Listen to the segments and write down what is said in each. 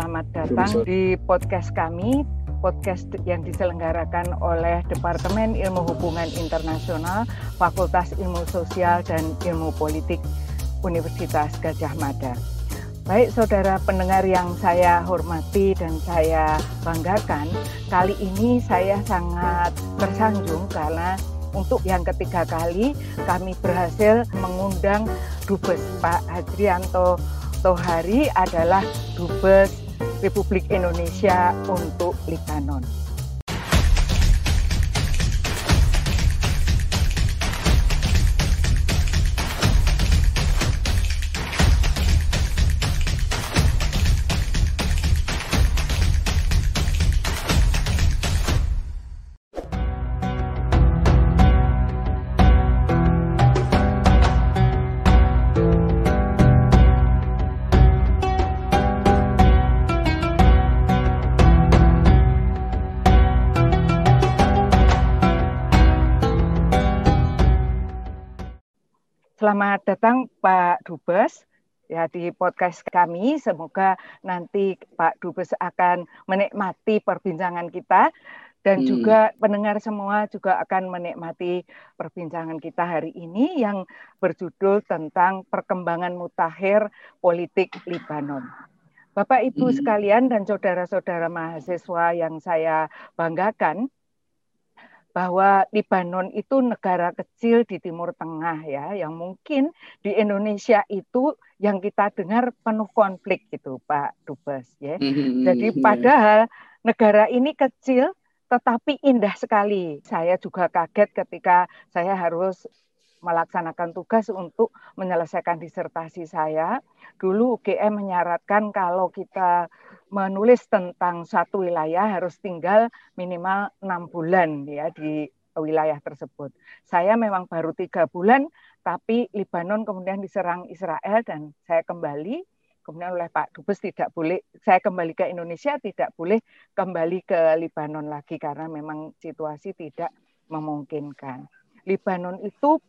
selamat datang di podcast kami, podcast yang diselenggarakan oleh Departemen Ilmu Hubungan Internasional, Fakultas Ilmu Sosial dan Ilmu Politik Universitas Gajah Mada. Baik saudara pendengar yang saya hormati dan saya banggakan, kali ini saya sangat tersanjung karena untuk yang ketiga kali kami berhasil mengundang Dubes Pak Hadrianto Tohari adalah Dubes Republik Indonesia untuk Libanon. Datang Pak Dubes ya di podcast kami. Semoga nanti Pak Dubes akan menikmati perbincangan kita dan hmm. juga pendengar semua juga akan menikmati perbincangan kita hari ini yang berjudul tentang perkembangan mutakhir politik Libanon. Bapak Ibu hmm. sekalian dan saudara-saudara mahasiswa yang saya banggakan, bahwa Libanon itu negara kecil di Timur Tengah ya, yang mungkin di Indonesia itu yang kita dengar penuh konflik gitu Pak Dubes ya. Mm-hmm. Jadi iya. padahal negara ini kecil tetapi indah sekali. Saya juga kaget ketika saya harus melaksanakan tugas untuk menyelesaikan disertasi saya. Dulu UGM menyaratkan kalau kita menulis tentang satu wilayah harus tinggal minimal enam bulan ya di wilayah tersebut. Saya memang baru tiga bulan, tapi Libanon kemudian diserang Israel dan saya kembali. Kemudian oleh Pak Dubes tidak boleh, saya kembali ke Indonesia tidak boleh kembali ke Libanon lagi karena memang situasi tidak memungkinkan. Libanon itu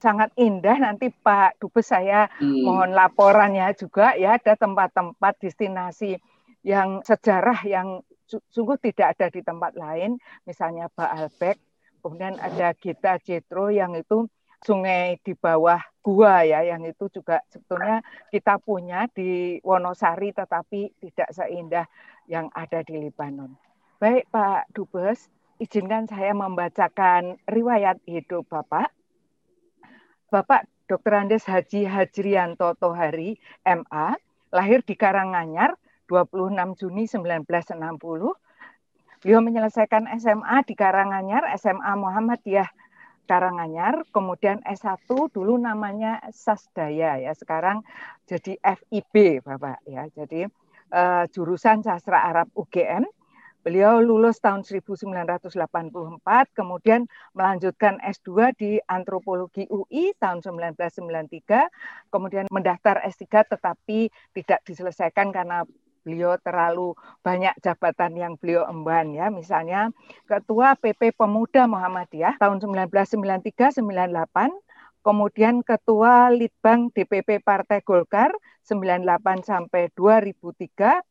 sangat indah nanti Pak Dubes saya hmm. mohon laporannya juga ya ada tempat-tempat destinasi yang sejarah yang sungguh tidak ada di tempat lain, misalnya Baalbek, kemudian ada Gita Jetro yang itu sungai di bawah gua ya, yang itu juga sebetulnya kita punya di Wonosari tetapi tidak seindah yang ada di Libanon. Baik Pak Dubes, izinkan saya membacakan riwayat hidup Bapak. Bapak Dr. Andes Haji Hajrianto Tohari, MA, lahir di Karanganyar 26 Juni 1960. Beliau menyelesaikan SMA di Karanganyar, SMA Muhammadiyah Karanganyar, kemudian S1 dulu namanya Sasdaya ya, sekarang jadi FIB Bapak ya. Jadi uh, jurusan sastra Arab UGM. Beliau lulus tahun 1984, kemudian melanjutkan S2 di Antropologi UI tahun 1993, kemudian mendaftar S3 tetapi tidak diselesaikan karena beliau terlalu banyak jabatan yang beliau emban ya. Misalnya ketua PP Pemuda Muhammadiyah tahun 1993 98 kemudian ketua Litbang DPP Partai Golkar 98 sampai 2003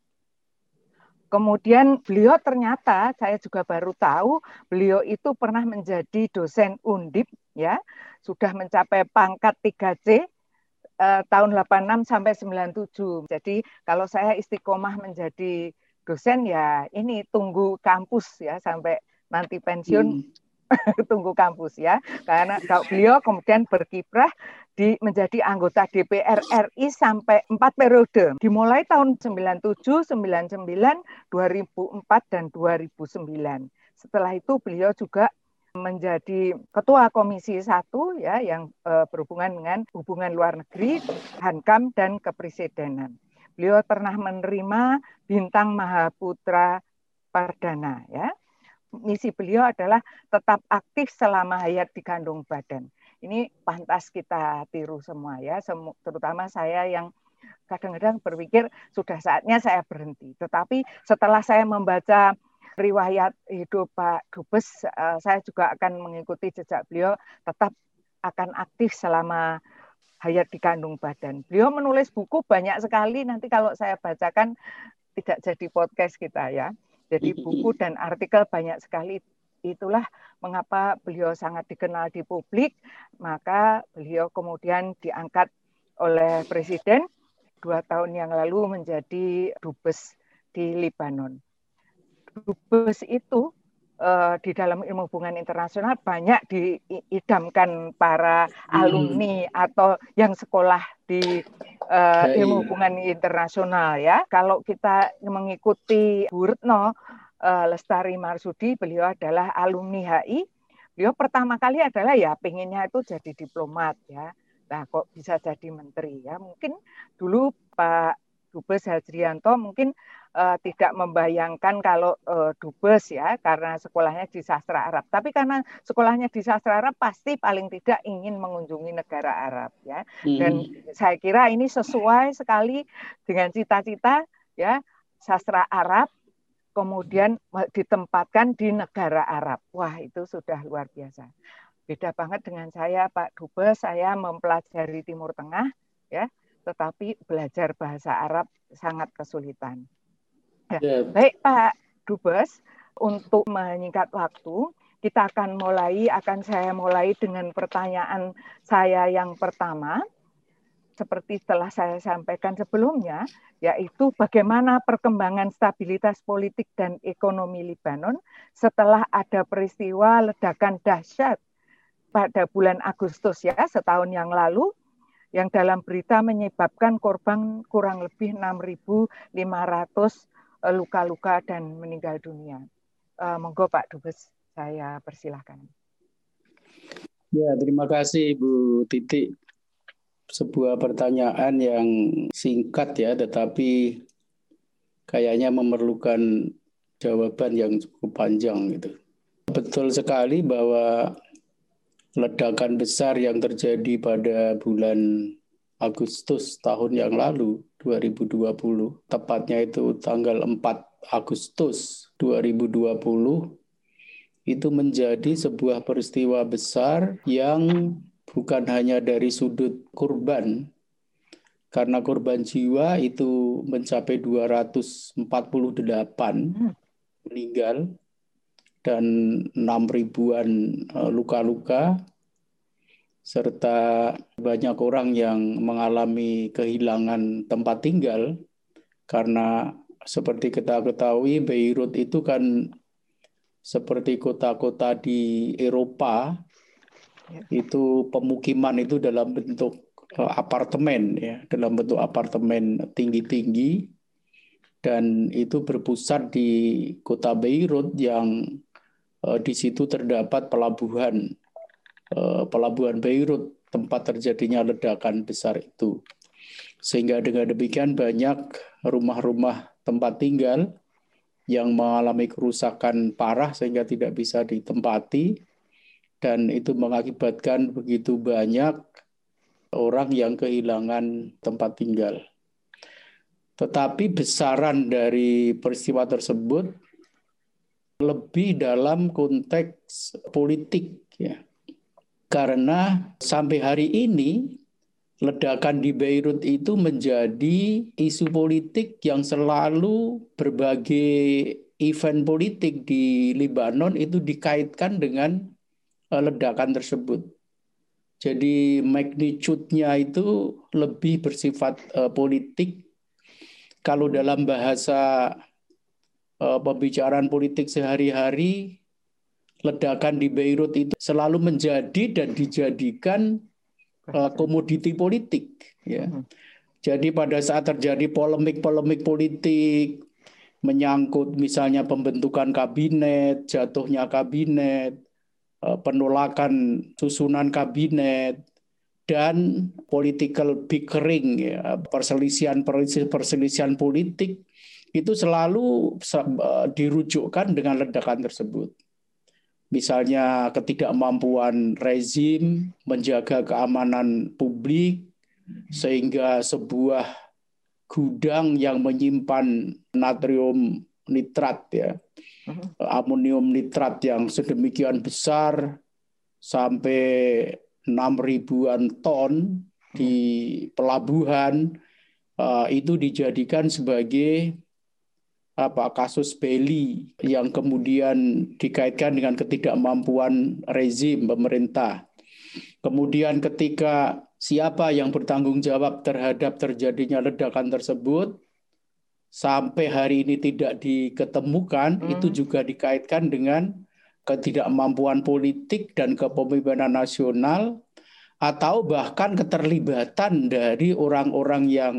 Kemudian beliau ternyata saya juga baru tahu beliau itu pernah menjadi dosen Undip ya, sudah mencapai pangkat 3C eh, tahun 86 sampai 97. Jadi kalau saya istiqomah menjadi dosen ya ini tunggu kampus ya sampai nanti pensiun hmm. tunggu kampus ya. Karena kalau beliau kemudian berkiprah di menjadi anggota DPR RI sampai empat periode. Dimulai tahun 97, 99, 2004 dan 2009. Setelah itu beliau juga menjadi ketua komisi satu ya yang uh, berhubungan dengan hubungan luar negeri, Hankam dan kepresidenan. Beliau pernah menerima bintang Mahaputra Pardana ya. Misi beliau adalah tetap aktif selama hayat dikandung badan. Ini pantas kita tiru semua ya, terutama saya yang kadang-kadang berpikir sudah saatnya saya berhenti. Tetapi setelah saya membaca riwayat hidup Pak Dubes, uh, saya juga akan mengikuti jejak beliau, tetap akan aktif selama hayat di kandung badan. Beliau menulis buku banyak sekali, nanti kalau saya bacakan tidak jadi podcast kita ya. Jadi buku dan artikel banyak sekali itulah mengapa beliau sangat dikenal di publik, maka beliau kemudian diangkat oleh Presiden dua tahun yang lalu menjadi dubes di Libanon. Dubes itu uh, di dalam ilmu hubungan internasional banyak diidamkan para hmm. alumni atau yang sekolah di uh, ilmu hubungan internasional ya. Kalau kita mengikuti Bu Retno uh, Lestari Marsudi, beliau adalah alumni HI. Beliau pertama kali adalah ya pengennya itu jadi diplomat ya. Nah, kok bisa jadi menteri ya? Mungkin dulu Pak Dubes Hadrianto mungkin uh, tidak membayangkan kalau uh, dubes ya karena sekolahnya di sastra Arab. Tapi karena sekolahnya di sastra Arab pasti paling tidak ingin mengunjungi negara Arab ya. Hmm. Dan saya kira ini sesuai sekali dengan cita-cita ya sastra Arab kemudian ditempatkan di negara Arab. Wah, itu sudah luar biasa. Beda banget dengan saya Pak Dubes, saya mempelajari Timur Tengah ya, tetapi belajar bahasa Arab sangat kesulitan. Ya. ya. Baik Pak Dubes, untuk menyingkat waktu, kita akan mulai, akan saya mulai dengan pertanyaan saya yang pertama. Seperti telah saya sampaikan sebelumnya, yaitu bagaimana perkembangan stabilitas politik dan ekonomi Libanon setelah ada peristiwa ledakan dahsyat pada bulan Agustus ya, setahun yang lalu, yang dalam berita menyebabkan korban kurang lebih 6.500 Eh, luka-luka dan meninggal dunia. Uh, monggo Pak Dubes, saya persilahkan. Ya, terima kasih Bu Titi. Sebuah pertanyaan yang singkat ya, tetapi kayaknya memerlukan jawaban yang cukup panjang gitu. Betul sekali bahwa ledakan besar yang terjadi pada bulan Agustus tahun yang lalu 2020 tepatnya itu tanggal 4 Agustus 2020 itu menjadi sebuah peristiwa besar yang bukan hanya dari sudut korban karena korban jiwa itu mencapai 248 hmm. meninggal dan 6 ribuan eh, luka-luka serta banyak orang yang mengalami kehilangan tempat tinggal. Karena seperti kita ketahui Beirut itu kan seperti kota-kota di Eropa ya. itu pemukiman itu dalam bentuk eh, apartemen ya. Dalam bentuk apartemen tinggi-tinggi. Dan itu berpusat di kota Beirut yang di situ terdapat pelabuhan Eh, pelabuhan Beirut tempat terjadinya ledakan besar itu. Sehingga dengan demikian banyak rumah-rumah tempat tinggal yang mengalami kerusakan parah sehingga tidak bisa ditempati dan itu mengakibatkan begitu banyak orang yang kehilangan tempat tinggal. Tetapi besaran dari peristiwa tersebut lebih dalam konteks politik ya karena sampai hari ini ledakan di Beirut itu menjadi isu politik yang selalu berbagai event politik di Libanon itu dikaitkan dengan eh, ledakan tersebut. Jadi magnitude-nya itu lebih bersifat uh, politik. Kalau dalam bahasa uh, pembicaraan politik sehari-hari ledakan di Beirut itu selalu menjadi dan dijadikan uh, komoditi politik ya. Hmm. Jadi pada saat terjadi polemik-polemik politik menyangkut misalnya pembentukan kabinet, jatuhnya kabinet, uh, penolakan susunan kabinet dan political bickering ya, perselisihan perselisihan politik itu selalu uh, dirujukkan dengan ledakan tersebut misalnya ketidakmampuan rezim menjaga keamanan publik sehingga sebuah gudang yang menyimpan natrium nitrat ya uh-huh. amonium nitrat yang sedemikian besar sampai enam ribuan ton di pelabuhan uh, itu dijadikan sebagai apa kasus Beli yang kemudian dikaitkan dengan ketidakmampuan rezim pemerintah. Kemudian ketika siapa yang bertanggung jawab terhadap terjadinya ledakan tersebut sampai hari ini tidak diketemukan hmm. itu juga dikaitkan dengan ketidakmampuan politik dan kepemimpinan nasional atau bahkan keterlibatan dari orang-orang yang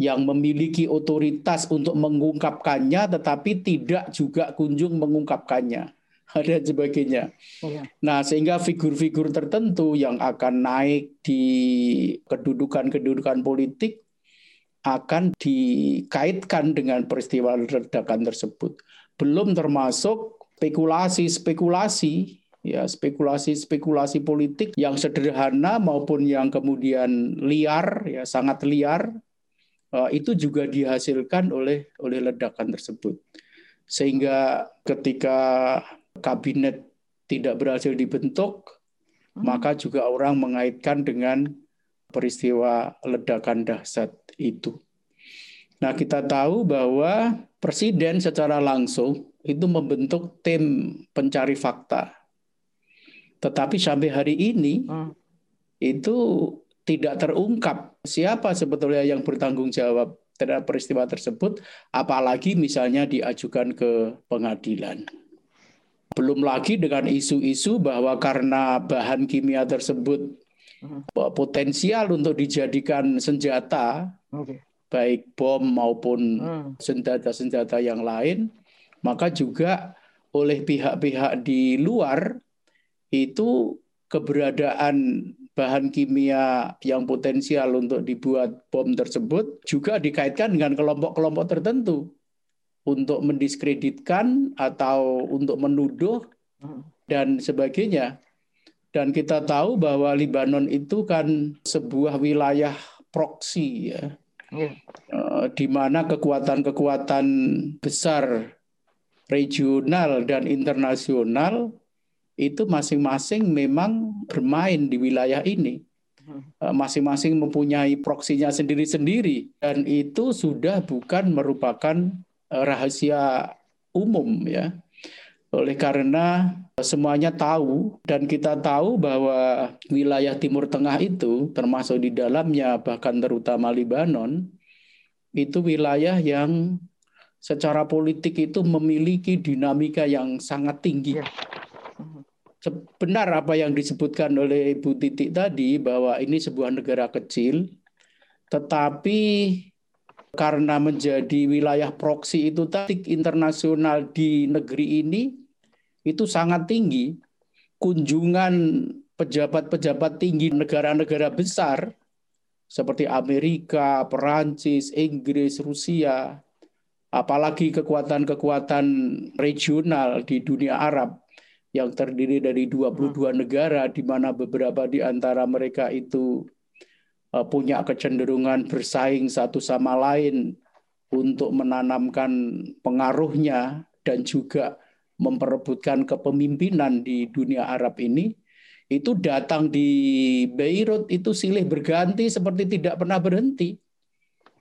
yang memiliki otoritas untuk mengungkapkannya tetapi tidak juga kunjung mengungkapkannya dan sebagainya. Iya. Nah, sehingga figur-figur tertentu yang akan naik di kedudukan-kedudukan politik akan dikaitkan dengan peristiwa ledakan tersebut. Belum termasuk spekulasi-spekulasi ya spekulasi-spekulasi politik yang sederhana maupun yang kemudian liar ya sangat liar itu juga dihasilkan oleh oleh ledakan tersebut. Sehingga ketika kabinet tidak berhasil dibentuk, hmm. maka juga orang mengaitkan dengan peristiwa ledakan dahsyat itu. Nah, kita tahu bahwa presiden secara langsung itu membentuk tim pencari fakta. Tetapi sampai hari ini hmm. itu tidak terungkap siapa sebetulnya yang bertanggung jawab terhadap peristiwa tersebut, apalagi misalnya diajukan ke pengadilan. Belum lagi dengan isu-isu bahwa karena bahan kimia tersebut hmm. potensial untuk dijadikan senjata, okay. baik bom maupun hmm. senjata-senjata yang lain, maka juga oleh pihak-pihak di luar itu keberadaan bahan kimia yang potensial untuk dibuat bom tersebut juga dikaitkan dengan kelompok-kelompok tertentu untuk mendiskreditkan atau untuk menuduh dan sebagainya. Dan kita tahu bahwa Libanon itu kan sebuah wilayah proksi ya. Yeah. Di mana kekuatan-kekuatan besar regional dan internasional itu masing-masing memang bermain di wilayah ini. Eh, masing-masing mempunyai proksinya sendiri-sendiri dan itu sudah bukan merupakan eh, rahasia umum ya. Oleh karena semuanya tahu dan kita tahu bahwa wilayah Timur Tengah itu termasuk di dalamnya bahkan terutama Libanon itu wilayah yang secara politik itu memiliki dinamika yang sangat tinggi. Ya benar apa yang disebutkan oleh Ibu Titik tadi bahwa ini sebuah negara kecil, tetapi karena menjadi wilayah proksi itu tadi internasional di negeri ini itu sangat tinggi. Kunjungan pejabat-pejabat tinggi negara-negara besar seperti Amerika, Perancis, Inggris, Rusia, apalagi kekuatan-kekuatan regional di dunia Arab yang terdiri dari 22 hmm. negara di mana beberapa di antara mereka itu uh, punya kecenderungan bersaing satu sama lain untuk menanamkan pengaruhnya dan juga memperebutkan kepemimpinan di dunia Arab ini itu datang di Beirut itu silih berganti seperti tidak pernah berhenti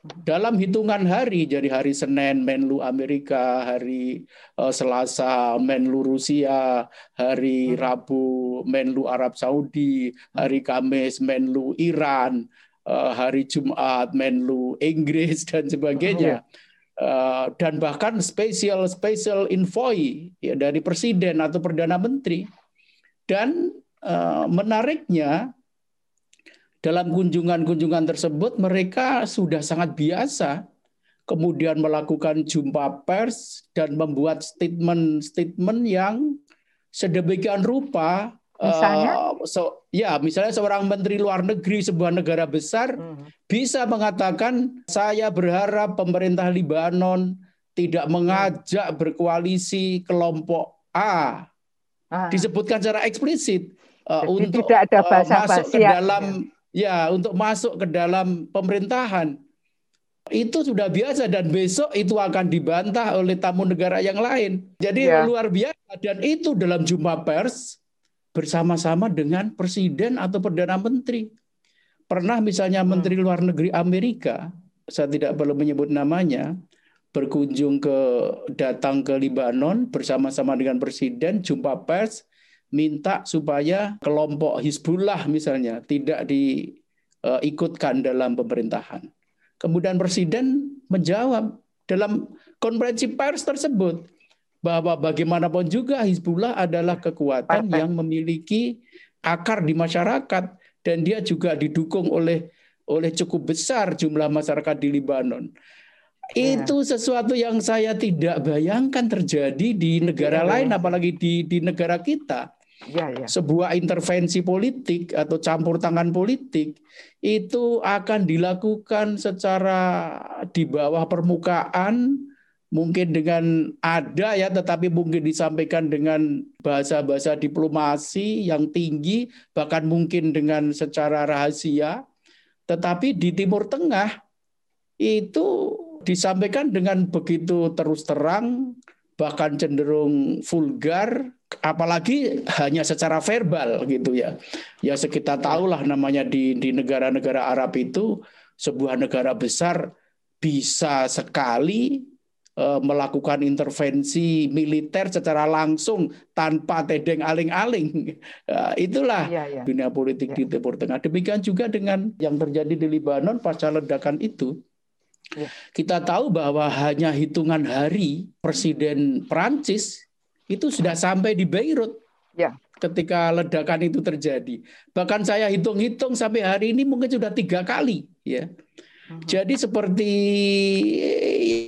dalam hitungan hari jadi hari Senin Menlu Amerika, hari uh, Selasa Menlu Rusia, hari hmm. Rabu Menlu Arab Saudi, hari Kamis Menlu Iran, uh, hari Jumat Menlu Inggris dan sebagainya. Uh, dan bahkan spesial spesial envoy ya dari presiden atau perdana menteri. Dan menariknya dalam kunjungan-kunjungan tersebut mereka sudah sangat biasa kemudian melakukan jumpa pers dan membuat statement-statement yang sedemikian rupa Misalnya? Uh, so, ya, misalnya seorang menteri luar negeri sebuah negara besar hmm. bisa mengatakan saya berharap pemerintah Libanon tidak mengajak berkoalisi kelompok A. Ah. Disebutkan secara eksplisit uh, untuk tidak ada bahasa uh, masuk ke dalam ya ya untuk masuk ke dalam pemerintahan itu sudah biasa dan besok itu akan dibantah oleh tamu negara yang lain. Jadi ya. luar biasa dan itu dalam jumpa pers bersama-sama dengan presiden atau perdana menteri. Pernah misalnya hmm. menteri luar negeri Amerika, saya tidak perlu menyebut namanya, berkunjung ke datang ke Libanon bersama-sama dengan presiden jumpa pers minta supaya kelompok Hizbullah misalnya tidak diikutkan dalam pemerintahan. Kemudian presiden menjawab dalam konferensi pers tersebut bahwa bagaimanapun juga Hizbullah adalah kekuatan yang memiliki akar di masyarakat dan dia juga didukung oleh oleh cukup besar jumlah masyarakat di Libanon. Ya. Itu sesuatu yang saya tidak bayangkan terjadi di negara ya, lain, apalagi di di negara kita. Ya, ya. Sebuah intervensi politik atau campur tangan politik itu akan dilakukan secara di bawah permukaan, mungkin dengan ada ya, tetapi mungkin disampaikan dengan bahasa-bahasa diplomasi yang tinggi, bahkan mungkin dengan secara rahasia. Tetapi di Timur Tengah itu disampaikan dengan begitu terus terang, bahkan cenderung vulgar, apalagi hanya secara verbal gitu ya. Ya sekitar tahulah namanya di di negara-negara Arab itu sebuah negara besar bisa sekali uh, melakukan intervensi militer secara langsung tanpa tedeng aling-aling. Uh, itulah ya, ya. dunia politik ya. di Timur Tengah. Demikian juga dengan yang terjadi di Lebanon pasca ledakan itu. Kita tahu bahwa hanya hitungan hari Presiden Prancis itu sudah sampai di Beirut. Ya. Ketika ledakan itu terjadi, bahkan saya hitung-hitung sampai hari ini mungkin sudah tiga kali, ya. Mhm. Jadi seperti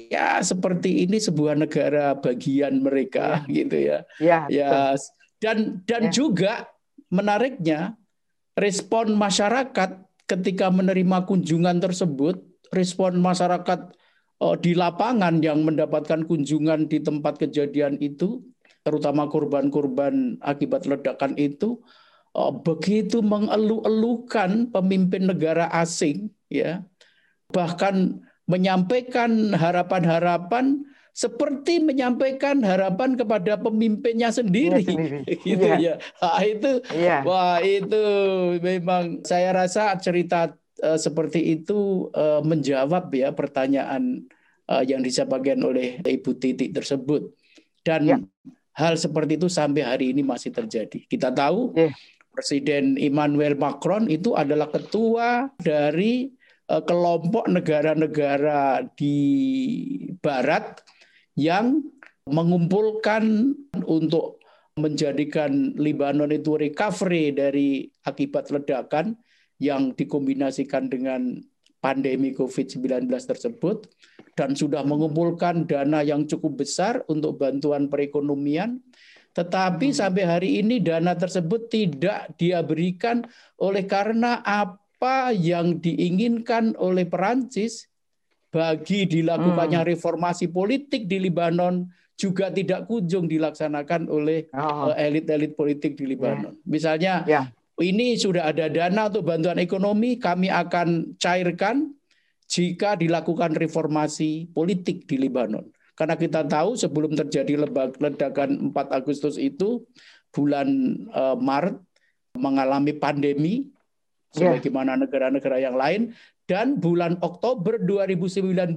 ya seperti ini sebuah negara bagian mereka, ya. gitu ya. Ya. ya. Dan dan ya. juga menariknya respon masyarakat ketika menerima kunjungan tersebut respon masyarakat uh, di lapangan yang mendapatkan kunjungan di tempat kejadian itu, terutama korban-korban akibat ledakan itu, uh, begitu mengeluh-elukan pemimpin negara asing, ya, bahkan menyampaikan harapan-harapan seperti menyampaikan harapan kepada pemimpinnya sendiri, ya, sendiri. gitu ya. ya. Nah, itu, ya. wah itu memang saya rasa cerita uh, seperti itu uh, menjawab ya pertanyaan uh, yang disampaikan oleh Ibu Titik tersebut. Dan ya. hal seperti itu sampai hari ini masih terjadi. Kita tahu ya. Presiden Emmanuel Macron itu adalah ketua dari uh, kelompok negara-negara di barat yang mengumpulkan untuk menjadikan Lebanon itu recovery dari akibat ledakan yang dikombinasikan dengan pandemi COVID-19 tersebut dan sudah mengumpulkan dana yang cukup besar untuk bantuan perekonomian. Tetapi hmm. sampai hari ini dana tersebut tidak dia berikan oleh karena apa yang diinginkan oleh Perancis bagi dilakukannya hmm. reformasi politik di Libanon juga tidak kunjung dilaksanakan oleh oh. Eh, elit-elit politik di Libanon. Yeah. Misalnya yeah ini sudah ada dana untuk bantuan ekonomi, kami akan cairkan jika dilakukan reformasi politik di Lebanon. Karena kita tahu sebelum terjadi ledakan 4 Agustus itu bulan uh, Maret mengalami pandemi ya. sebagaimana negara-negara yang lain dan bulan Oktober 2019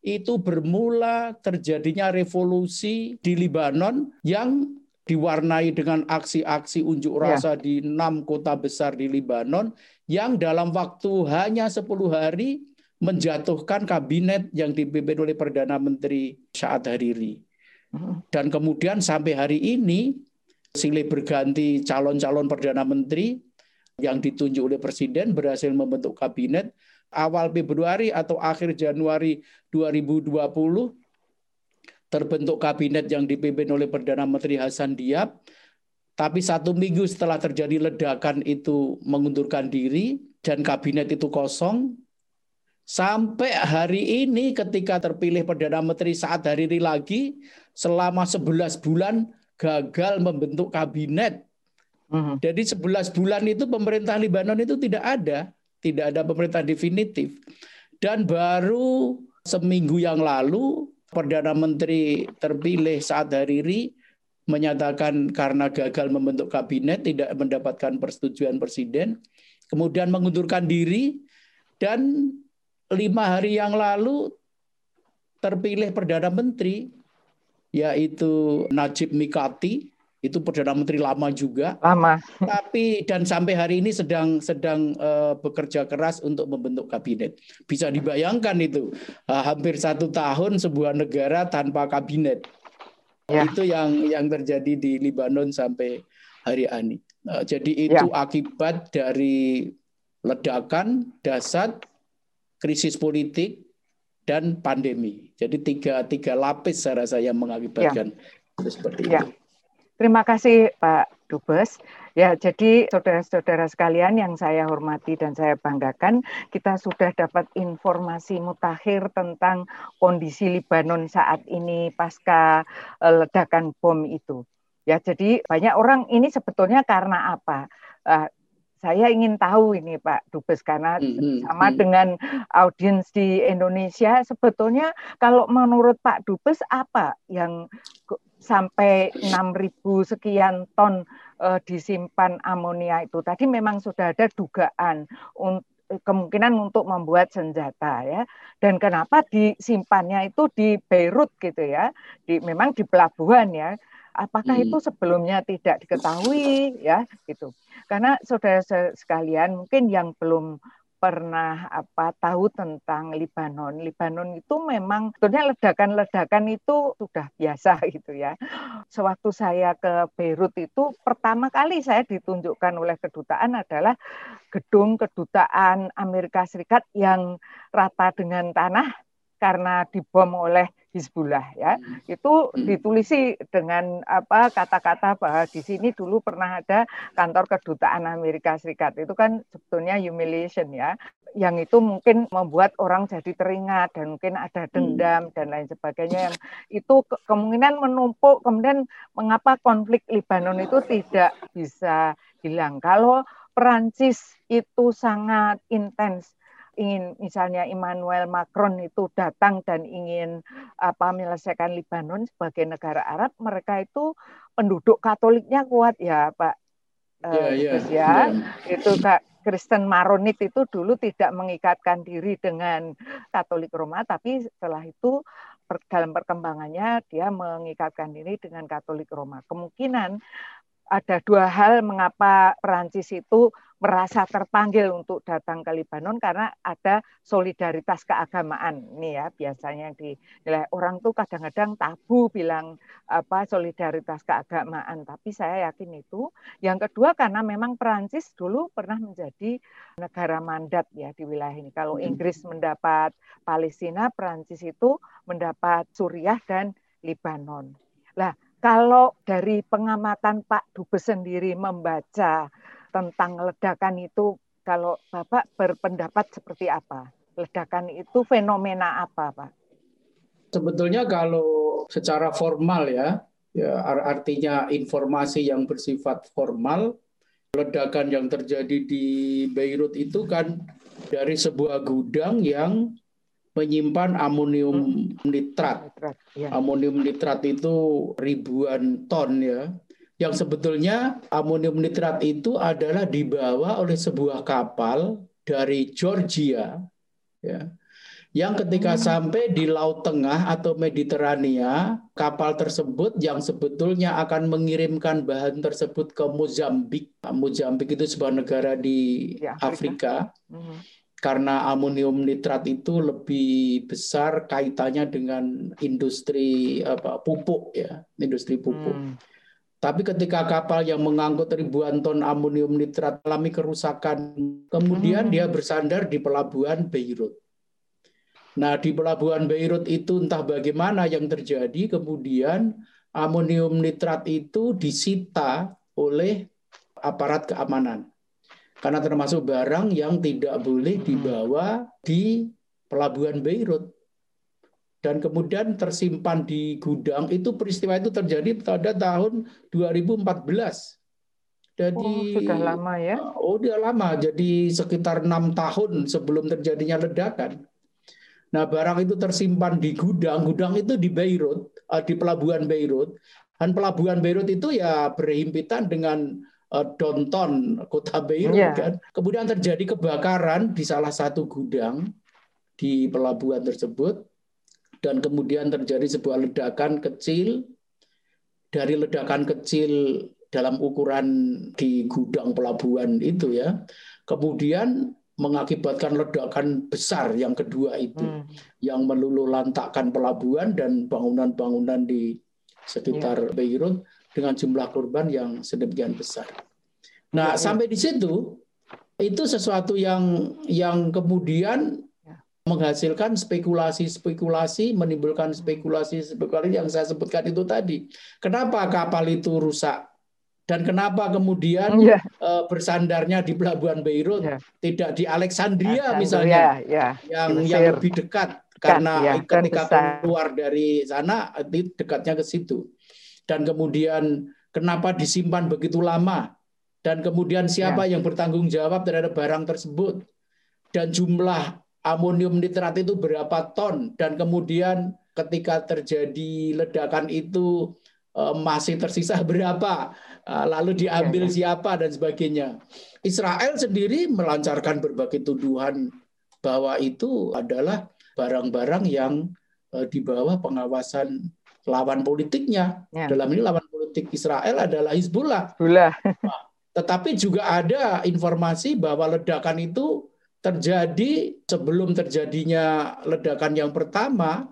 itu bermula terjadinya revolusi di Lebanon yang diwarnai dengan aksi-aksi unjuk ya. rasa ya. di enam kota besar di Libanon yang dalam waktu hanya 10 hari menjatuhkan kabinet yang dipimpin oleh Perdana Menteri Saad Hariri. Hmm. Dan kemudian sampai hari ini silih berganti calon-calon Perdana Menteri yang ditunjuk oleh Presiden berhasil membentuk kabinet awal Februari atau akhir Januari 2020 terbentuk kabinet yang dipimpin oleh Perdana Menteri Hasan Diab, tapi satu minggu setelah terjadi ledakan itu mengundurkan diri dan kabinet itu kosong. Sampai hari ini ketika terpilih Perdana Menteri saat hari ini lagi, selama 11 bulan gagal membentuk kabinet. Uh-huh. Jadi 11 bulan itu pemerintah Libanon itu tidak ada, tidak ada pemerintah definitif. Dan baru seminggu yang lalu Perdana Menteri terpilih saat Hariri menyatakan karena gagal membentuk kabinet tidak mendapatkan persetujuan presiden, kemudian mengundurkan diri dan lima hari yang lalu terpilih perdana menteri yaitu Najib Mikati itu perdana menteri lama juga. Lama. Tapi dan sampai hari ini sedang sedang uh, bekerja keras untuk membentuk kabinet. Bisa dibayangkan itu uh, hampir satu tahun sebuah negara tanpa kabinet. Ya. Itu yang yang terjadi di Lebanon sampai hari ini. Uh, jadi itu ya. akibat dari ledakan, dasar, krisis politik, dan pandemi. Jadi tiga tiga lapis saya rasa yang mengakibatkan ya. seperti ya. itu. Terima kasih Pak Dubes. Ya, jadi saudara-saudara sekalian yang saya hormati dan saya banggakan, kita sudah dapat informasi mutakhir tentang kondisi Libanon saat ini pasca eh, ledakan bom itu. Ya, jadi banyak orang ini sebetulnya karena apa? Uh, saya ingin tahu ini Pak Dubes karena mm-hmm. sama hmm. dengan audiens di Indonesia sebetulnya kalau menurut Pak Dubes apa yang sampai 6.000 sekian ton uh, disimpan amonia itu. Tadi memang sudah ada dugaan untuk kemungkinan untuk membuat senjata ya dan kenapa disimpannya itu di Beirut gitu ya di memang di pelabuhan ya apakah hmm. itu sebelumnya tidak diketahui ya gitu karena saudara sekalian mungkin yang belum pernah apa tahu tentang Libanon. Libanon itu memang sebetulnya ledakan-ledakan itu sudah biasa gitu ya. Sewaktu saya ke Beirut itu pertama kali saya ditunjukkan oleh kedutaan adalah gedung kedutaan Amerika Serikat yang rata dengan tanah karena dibom oleh Hizbullah ya. Itu hmm. ditulisi dengan apa kata-kata bahwa di sini dulu pernah ada kantor kedutaan Amerika Serikat. Itu kan sebetulnya humiliation ya. Yang itu mungkin membuat orang jadi teringat dan mungkin ada hmm. dendam dan lain sebagainya yang itu kemungkinan menumpuk. Kemudian mengapa konflik Libanon itu tidak bisa hilang? Kalau Perancis itu sangat intens ingin misalnya Emmanuel Macron itu datang dan ingin apa menyelesaikan Libanon sebagai negara Arab, mereka itu penduduk Katoliknya kuat ya Pak yeah, yeah, ya. Yeah. Itu Kak Kristen Maronit itu dulu tidak mengikatkan diri dengan Katolik Roma, tapi setelah itu dalam perkembangannya dia mengikatkan diri dengan Katolik Roma. Kemungkinan ada dua hal mengapa Perancis itu merasa terpanggil untuk datang ke Lebanon karena ada solidaritas keagamaan. Ini ya biasanya yang dinilai orang tuh kadang-kadang tabu bilang apa solidaritas keagamaan. Tapi saya yakin itu. Yang kedua karena memang Perancis dulu pernah menjadi negara mandat ya di wilayah ini. Kalau hmm. Inggris mendapat Palestina Perancis itu mendapat Suriah dan Lebanon lah kalau dari pengamatan Pak Dubes sendiri membaca tentang ledakan itu, kalau Bapak berpendapat seperti apa? Ledakan itu fenomena apa, Pak? Sebetulnya kalau secara formal ya, ya artinya informasi yang bersifat formal, ledakan yang terjadi di Beirut itu kan dari sebuah gudang yang menyimpan amonium hmm. nitrat. Ya. Amonium nitrat itu ribuan ton ya. Yang sebetulnya amonium nitrat itu adalah dibawa oleh sebuah kapal dari Georgia ya. Yang ketika hmm. sampai di Laut Tengah atau Mediterania, kapal tersebut yang sebetulnya akan mengirimkan bahan tersebut ke Mozambik. Mozambik itu sebuah negara di ya, Afrika. Afrika. Hmm karena amonium nitrat itu lebih besar kaitannya dengan industri apa pupuk ya, industri pupuk. Hmm. Tapi ketika kapal yang mengangkut ribuan ton amonium nitrat alami kerusakan, kemudian hmm. dia bersandar di pelabuhan Beirut. Nah, di pelabuhan Beirut itu entah bagaimana yang terjadi, kemudian amonium nitrat itu disita oleh aparat keamanan karena termasuk barang yang tidak boleh hmm. dibawa di pelabuhan Beirut. Dan kemudian tersimpan di gudang. Itu peristiwa itu terjadi pada tahun 2014 jadi oh, sudah lama ya. Oh sudah lama. Jadi sekitar enam tahun sebelum terjadinya ledakan. Nah barang itu tersimpan di gudang. Gudang itu di Beirut eh, di pelabuhan Beirut. Dan pelabuhan Beirut itu ya berhimpitan dengan uh, downtown kota Beirut yeah. kan. Kemudian terjadi kebakaran di salah satu gudang di pelabuhan tersebut dan kemudian terjadi sebuah ledakan kecil dari ledakan kecil dalam ukuran di gudang pelabuhan itu ya kemudian mengakibatkan ledakan besar yang kedua itu hmm. yang meluluh lantakkan pelabuhan dan bangunan-bangunan di sekitar yeah. Beirut dengan jumlah korban yang sedemikian besar. Nah, yeah, ya. sampai di situ itu sesuatu yang yang kemudian menghasilkan spekulasi-spekulasi, menimbulkan spekulasi-spekulasi yang saya sebutkan itu tadi. Kenapa kapal itu rusak? Dan kenapa kemudian yeah. Iya. uh, bersandarnya di pelabuhan Beirut, yeah. tidak di Alexandria, Alexandria misalnya, yeah. yang yang lebih dekat karena ya, ketika keluar dari sana dekatnya ke situ. Dan kemudian kenapa disimpan begitu lama? Dan kemudian siapa ya. yang bertanggung jawab terhadap barang tersebut? Dan jumlah amonium nitrat itu berapa ton dan kemudian ketika terjadi ledakan itu eh, masih tersisa berapa eh, lalu diambil ya, ya. siapa dan sebagainya. Israel sendiri melancarkan berbagai tuduhan bahwa itu adalah barang-barang yang eh, di bawah pengawasan lawan politiknya. Ya. Dalam ini lawan politik Israel adalah Hizbullah. Hizbullah. Tetapi juga ada informasi bahwa ledakan itu terjadi sebelum terjadinya ledakan yang pertama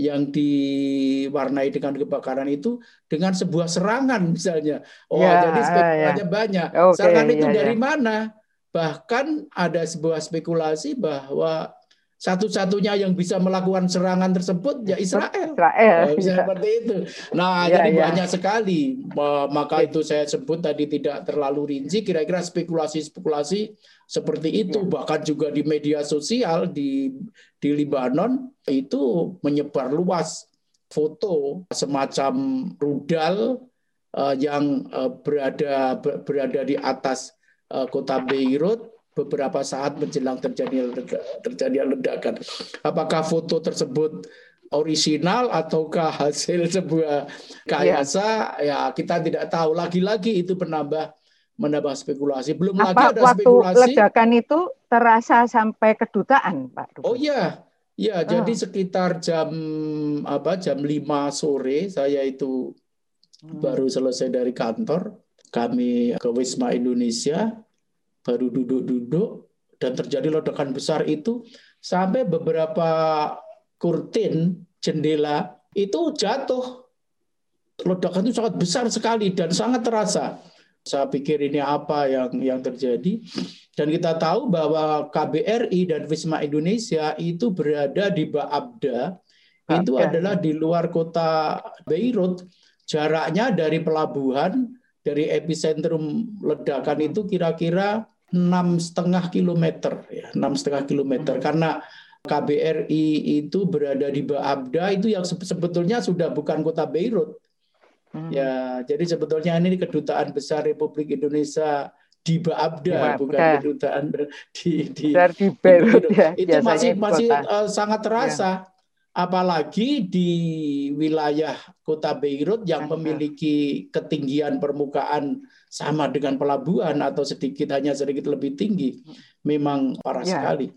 yang diwarnai dengan kebakaran itu dengan sebuah serangan misalnya. Oh, ya, jadi spekulasinya ya. banyak. Okay, serangan itu ya, dari ya. mana? Bahkan ada sebuah spekulasi bahwa satu-satunya yang bisa melakukan serangan tersebut ya Israel. Israel. Oh, bisa ya. seperti itu. Nah, ya, jadi ya. banyak sekali. Maka itu saya sebut tadi tidak terlalu rinci. Kira-kira spekulasi-spekulasi seperti itu. Ya. Bahkan juga di media sosial di di Libanon itu menyebar luas foto semacam rudal uh, yang uh, berada berada di atas uh, kota Beirut beberapa saat menjelang terjadi terjadi ledakan. Apakah foto tersebut orisinal ataukah hasil sebuah kayasa ya. ya kita tidak tahu. Lagi-lagi itu menambah menambah spekulasi. Belum Apa, lagi ada waktu spekulasi. ledakan itu terasa sampai kedutaan, Pak. Oh iya. Ya, oh. jadi sekitar jam apa jam 5 sore saya itu hmm. baru selesai dari kantor. Kami ke Wisma Indonesia baru duduk-duduk dan terjadi ledakan besar itu sampai beberapa kurtin jendela itu jatuh. Ledakan itu sangat besar sekali dan sangat terasa. Saya pikir ini apa yang yang terjadi. Dan kita tahu bahwa KBRI dan Wisma Indonesia itu berada di Baabda. Itu adalah di luar kota Beirut. Jaraknya dari pelabuhan, dari epicentrum ledakan itu kira-kira enam setengah kilometer ya enam setengah kilometer. Hmm. karena KBRI itu berada di Baabda itu yang sebetulnya sudah bukan kota Beirut. Hmm. ya jadi sebetulnya ini kedutaan besar Republik Indonesia di Baabda bukan kedutaan di di, di Beirut. Ya, itu masih masih uh, sangat terasa. Ya apalagi di wilayah kota Beirut yang memiliki ketinggian permukaan sama dengan pelabuhan atau sedikit hanya sedikit lebih tinggi memang parah ya. sekali.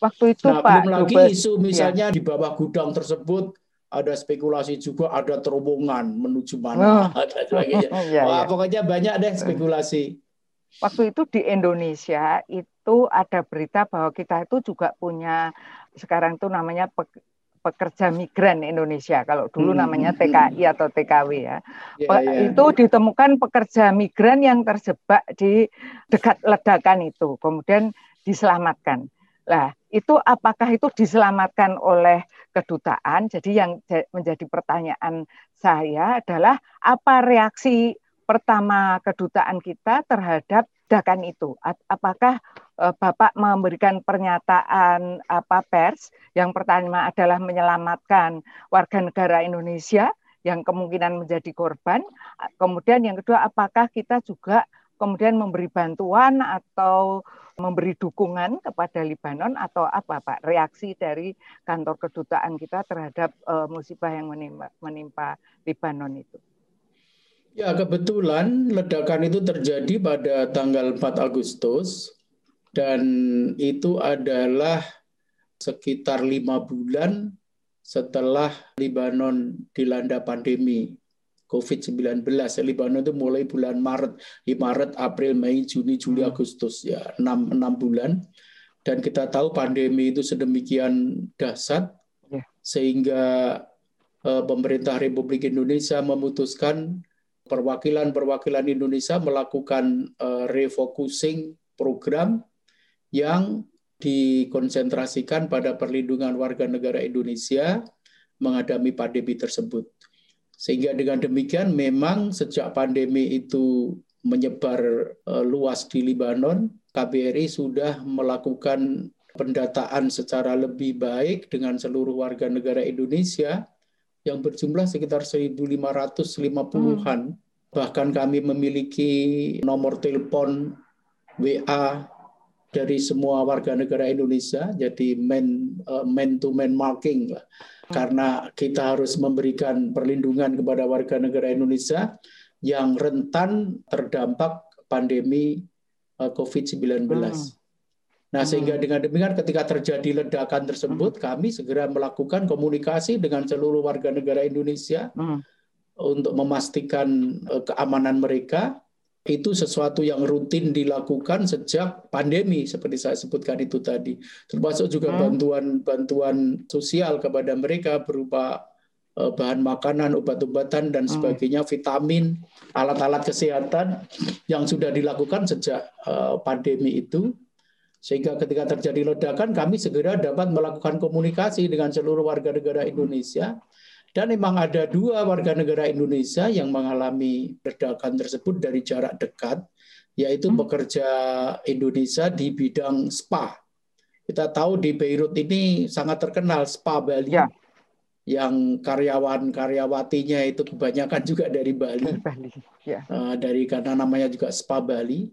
Waktu itu nah, Pak belum lagi Dubes, isu misalnya ya. di bawah gudang tersebut ada spekulasi juga ada terowongan menuju mana oh. dan sebagainya. ya, Wah, ya. pokoknya banyak deh spekulasi. Waktu itu di Indonesia itu ada berita bahwa kita itu juga punya sekarang itu namanya pekerja migran Indonesia. Kalau dulu hmm, namanya hmm, TKI hmm. atau TKW ya. Yeah, yeah. Itu ditemukan pekerja migran yang terjebak di dekat ledakan itu, kemudian diselamatkan. Lah, itu apakah itu diselamatkan oleh kedutaan? Jadi yang menjadi pertanyaan saya adalah apa reaksi pertama kedutaan kita terhadap ledakan itu? Apakah Bapak memberikan pernyataan apa pers yang pertama adalah menyelamatkan warga negara Indonesia yang kemungkinan menjadi korban. Kemudian yang kedua apakah kita juga kemudian memberi bantuan atau memberi dukungan kepada Libanon atau apa Pak reaksi dari kantor kedutaan kita terhadap uh, musibah yang menimpa, menimpa Libanon itu? Ya kebetulan ledakan itu terjadi pada tanggal 4 Agustus dan itu adalah sekitar lima bulan setelah Libanon dilanda pandemi COVID-19. Libanon itu mulai bulan Maret, di Maret, April, Mei, Juni, Juli, hmm. Agustus ya 6 6 bulan. Dan kita tahu pandemi itu sedemikian dahsyat ya. sehingga uh, pemerintah Republik Indonesia memutuskan perwakilan-perwakilan Indonesia melakukan uh, refocusing program yang dikonsentrasikan pada perlindungan warga negara Indonesia menghadapi pandemi tersebut. Sehingga dengan demikian memang sejak pandemi itu menyebar uh, luas di Libanon, KBRI sudah melakukan pendataan secara lebih baik dengan seluruh warga negara Indonesia yang berjumlah sekitar 1.550-an. Hmm. Bahkan kami memiliki nomor telepon WA dari semua warga negara Indonesia, jadi man, uh, man to man marking lah karena kita harus memberikan perlindungan kepada warga negara Indonesia yang rentan terdampak pandemi eh, COVID-19. Hmm. Nah, sehingga hmm. dengan demikian ketika terjadi ledakan tersebut, hmm. kami segera melakukan komunikasi dengan seluruh warga negara Indonesia hmm. untuk memastikan eh, keamanan mereka itu sesuatu yang rutin dilakukan sejak pandemi seperti saya sebutkan itu tadi termasuk juga bantuan-bantuan hmm. sosial kepada mereka berupa uh, bahan makanan, obat-obatan dan hmm. sebagainya, vitamin, alat-alat kesehatan yang sudah dilakukan sejak uh, pandemi itu sehingga ketika terjadi ledakan kami segera dapat melakukan komunikasi dengan seluruh warga negara Indonesia dan memang ada dua warga negara Indonesia yang mengalami ledakan tersebut dari jarak dekat, yaitu hmm. pekerja Indonesia di bidang spa. Kita tahu di Beirut ini sangat terkenal spa Bali. Ya. Yang karyawan-karyawatinya itu kebanyakan juga dari Bali. Bali. Ya. Uh, dari karena namanya juga spa Bali.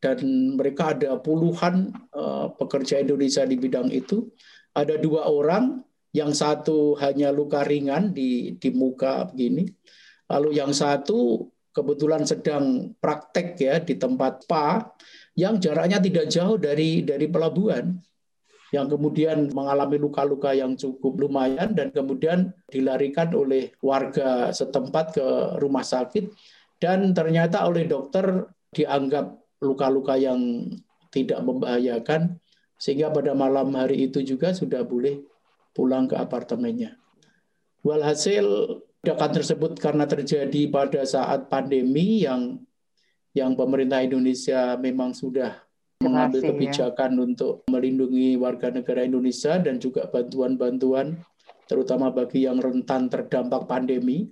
Dan mereka ada puluhan uh, pekerja Indonesia di bidang itu. Ada dua orang yang satu hanya luka ringan di di muka begini. Lalu yang satu kebetulan sedang praktek ya di tempat spa yang jaraknya tidak jauh dari dari pelabuhan yang kemudian mengalami luka-luka yang cukup lumayan dan kemudian dilarikan oleh warga setempat ke rumah sakit dan ternyata oleh dokter dianggap luka-luka yang tidak membahayakan sehingga pada malam hari itu juga sudah boleh pulang ke apartemennya. Walhasil ledakan tersebut karena terjadi pada saat pandemi yang yang pemerintah Indonesia memang sudah mengambil ya. kebijakan ya. untuk melindungi warga negara Indonesia dan juga bantuan-bantuan terutama bagi yang rentan terdampak pandemi.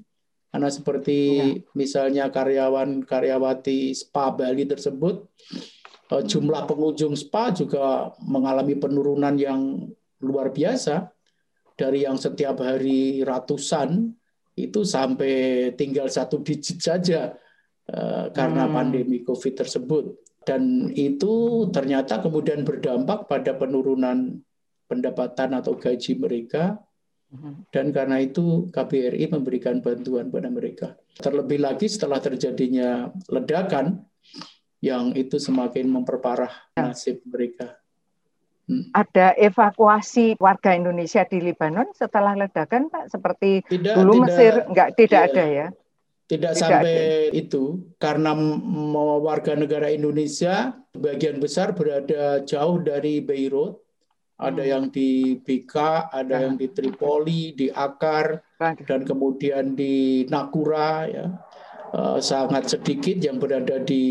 Karena seperti ya. misalnya karyawan karyawati spa Bali tersebut eh, jumlah pengunjung spa juga mengalami penurunan yang luar biasa dari yang setiap hari ratusan itu sampai tinggal satu digit saja uh, karena hmm. pandemi COVID tersebut. Dan itu ternyata kemudian berdampak pada penurunan pendapatan atau gaji mereka. Hmm. Dan karena itu KBRI memberikan bantuan pada mereka. Terlebih lagi setelah terjadinya ledakan, yang itu semakin memperparah ya. nasib mereka. Hmm. Ada evakuasi warga Indonesia di Lebanon setelah ledakan, Pak? Seperti tidak, dulu tidak, Mesir, enggak tidak ya, ada ya? Tidak, tidak sampai ada. itu, karena warga negara Indonesia bagian besar berada jauh dari Beirut. Ada hmm. yang di Bika, ada nah. yang di Tripoli, di Akar, dan kemudian di Nakura, ya. Uh, sangat sedikit yang berada di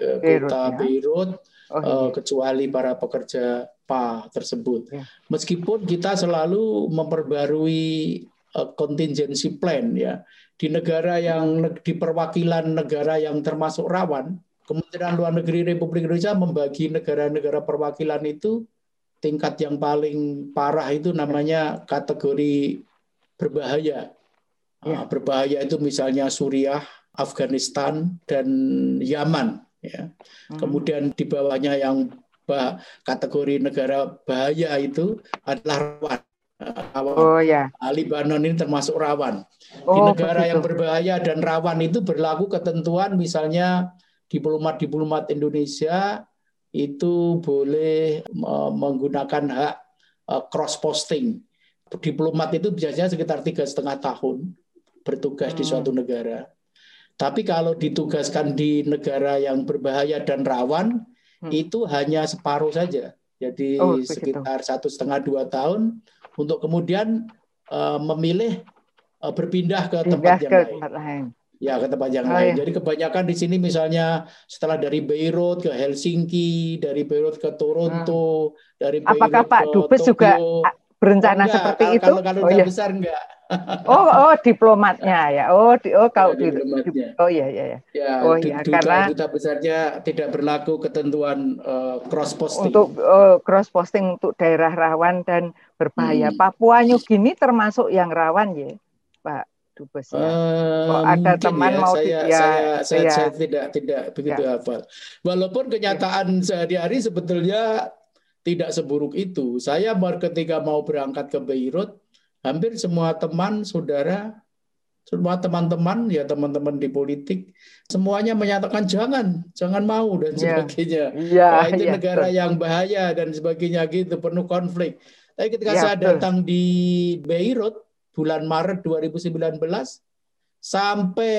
uh, Beirut, kota ya? Beirut, oh, iya. uh, kecuali para pekerja apa tersebut. Ya. Meskipun kita selalu memperbarui uh, contingency plan ya di negara yang di perwakilan negara yang termasuk rawan, Kementerian Luar Negeri Republik Indonesia membagi negara-negara perwakilan itu tingkat yang paling parah itu namanya kategori berbahaya. Ya. Uh, berbahaya itu misalnya Suriah, Afghanistan dan Yaman ya. Hmm. Kemudian di bawahnya yang kategori negara bahaya itu adalah rawan. rawan. Oh ya. Libanon ini termasuk rawan. Oh, di negara begitu. yang berbahaya dan rawan itu berlaku ketentuan misalnya diplomat-diplomat Indonesia itu boleh menggunakan hak cross posting diplomat itu biasanya sekitar tiga setengah tahun bertugas hmm. di suatu negara. Tapi kalau ditugaskan di negara yang berbahaya dan rawan, hmm. itu hanya separuh saja. Jadi oh, sekitar satu setengah dua tahun untuk kemudian uh, memilih uh, berpindah ke tempat yang ke lain. Tempat lain. Ya ke tempat yang oh, lain. Ya. Jadi kebanyakan di sini misalnya setelah dari Beirut ke Helsinki, dari Beirut ke Toronto, hmm. dari Beirut Apakah Pak Dubes Tokyo, juga berencana enggak, seperti kalau, itu? Kalau kalau oh, ya. besar enggak. oh, oh diplomatnya ya. Oh, di, oh kalau ya, di, oh iya iya ya. Ya, oh iya duta, karena duta besarnya tidak berlaku ketentuan uh, cross posting. Untuk uh, cross posting untuk daerah rawan dan berbahaya. Hmm. Papua New Guinea termasuk yang rawan ya, Pak Dubes ya. Uh, ada teman ya, mau saya, ya, saya, saya, ya. saya tidak tidak begitu ya. hafal. Walaupun kenyataan ya. sehari-hari sebetulnya tidak seburuk itu. Saya baru ketika mau berangkat ke Beirut hampir semua teman, saudara, semua teman-teman, ya teman-teman di politik, semuanya menyatakan jangan, jangan mau dan iya. sebagainya. Ya, nah, itu ya, negara betul. yang bahaya dan sebagainya gitu, penuh konflik. Tapi ketika ya, saya betul. datang di Beirut bulan Maret 2019 sampai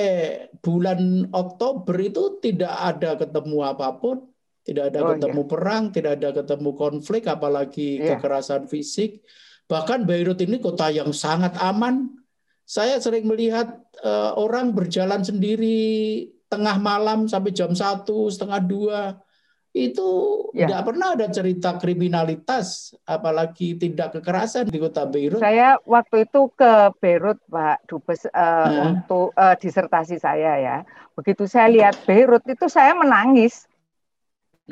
bulan Oktober itu tidak ada ketemu apa pun, tidak ada oh, ketemu ya. perang, tidak ada ketemu konflik, apalagi ya. kekerasan fisik. Bahkan Beirut ini kota yang sangat aman. Saya sering melihat uh, orang berjalan sendiri tengah malam sampai jam satu setengah dua itu ya. tidak pernah ada cerita kriminalitas, apalagi tindak kekerasan di kota Beirut. Saya waktu itu ke Beirut, Pak Dubes, uh, nah. untuk uh, disertasi saya ya. Begitu saya lihat Beirut itu saya menangis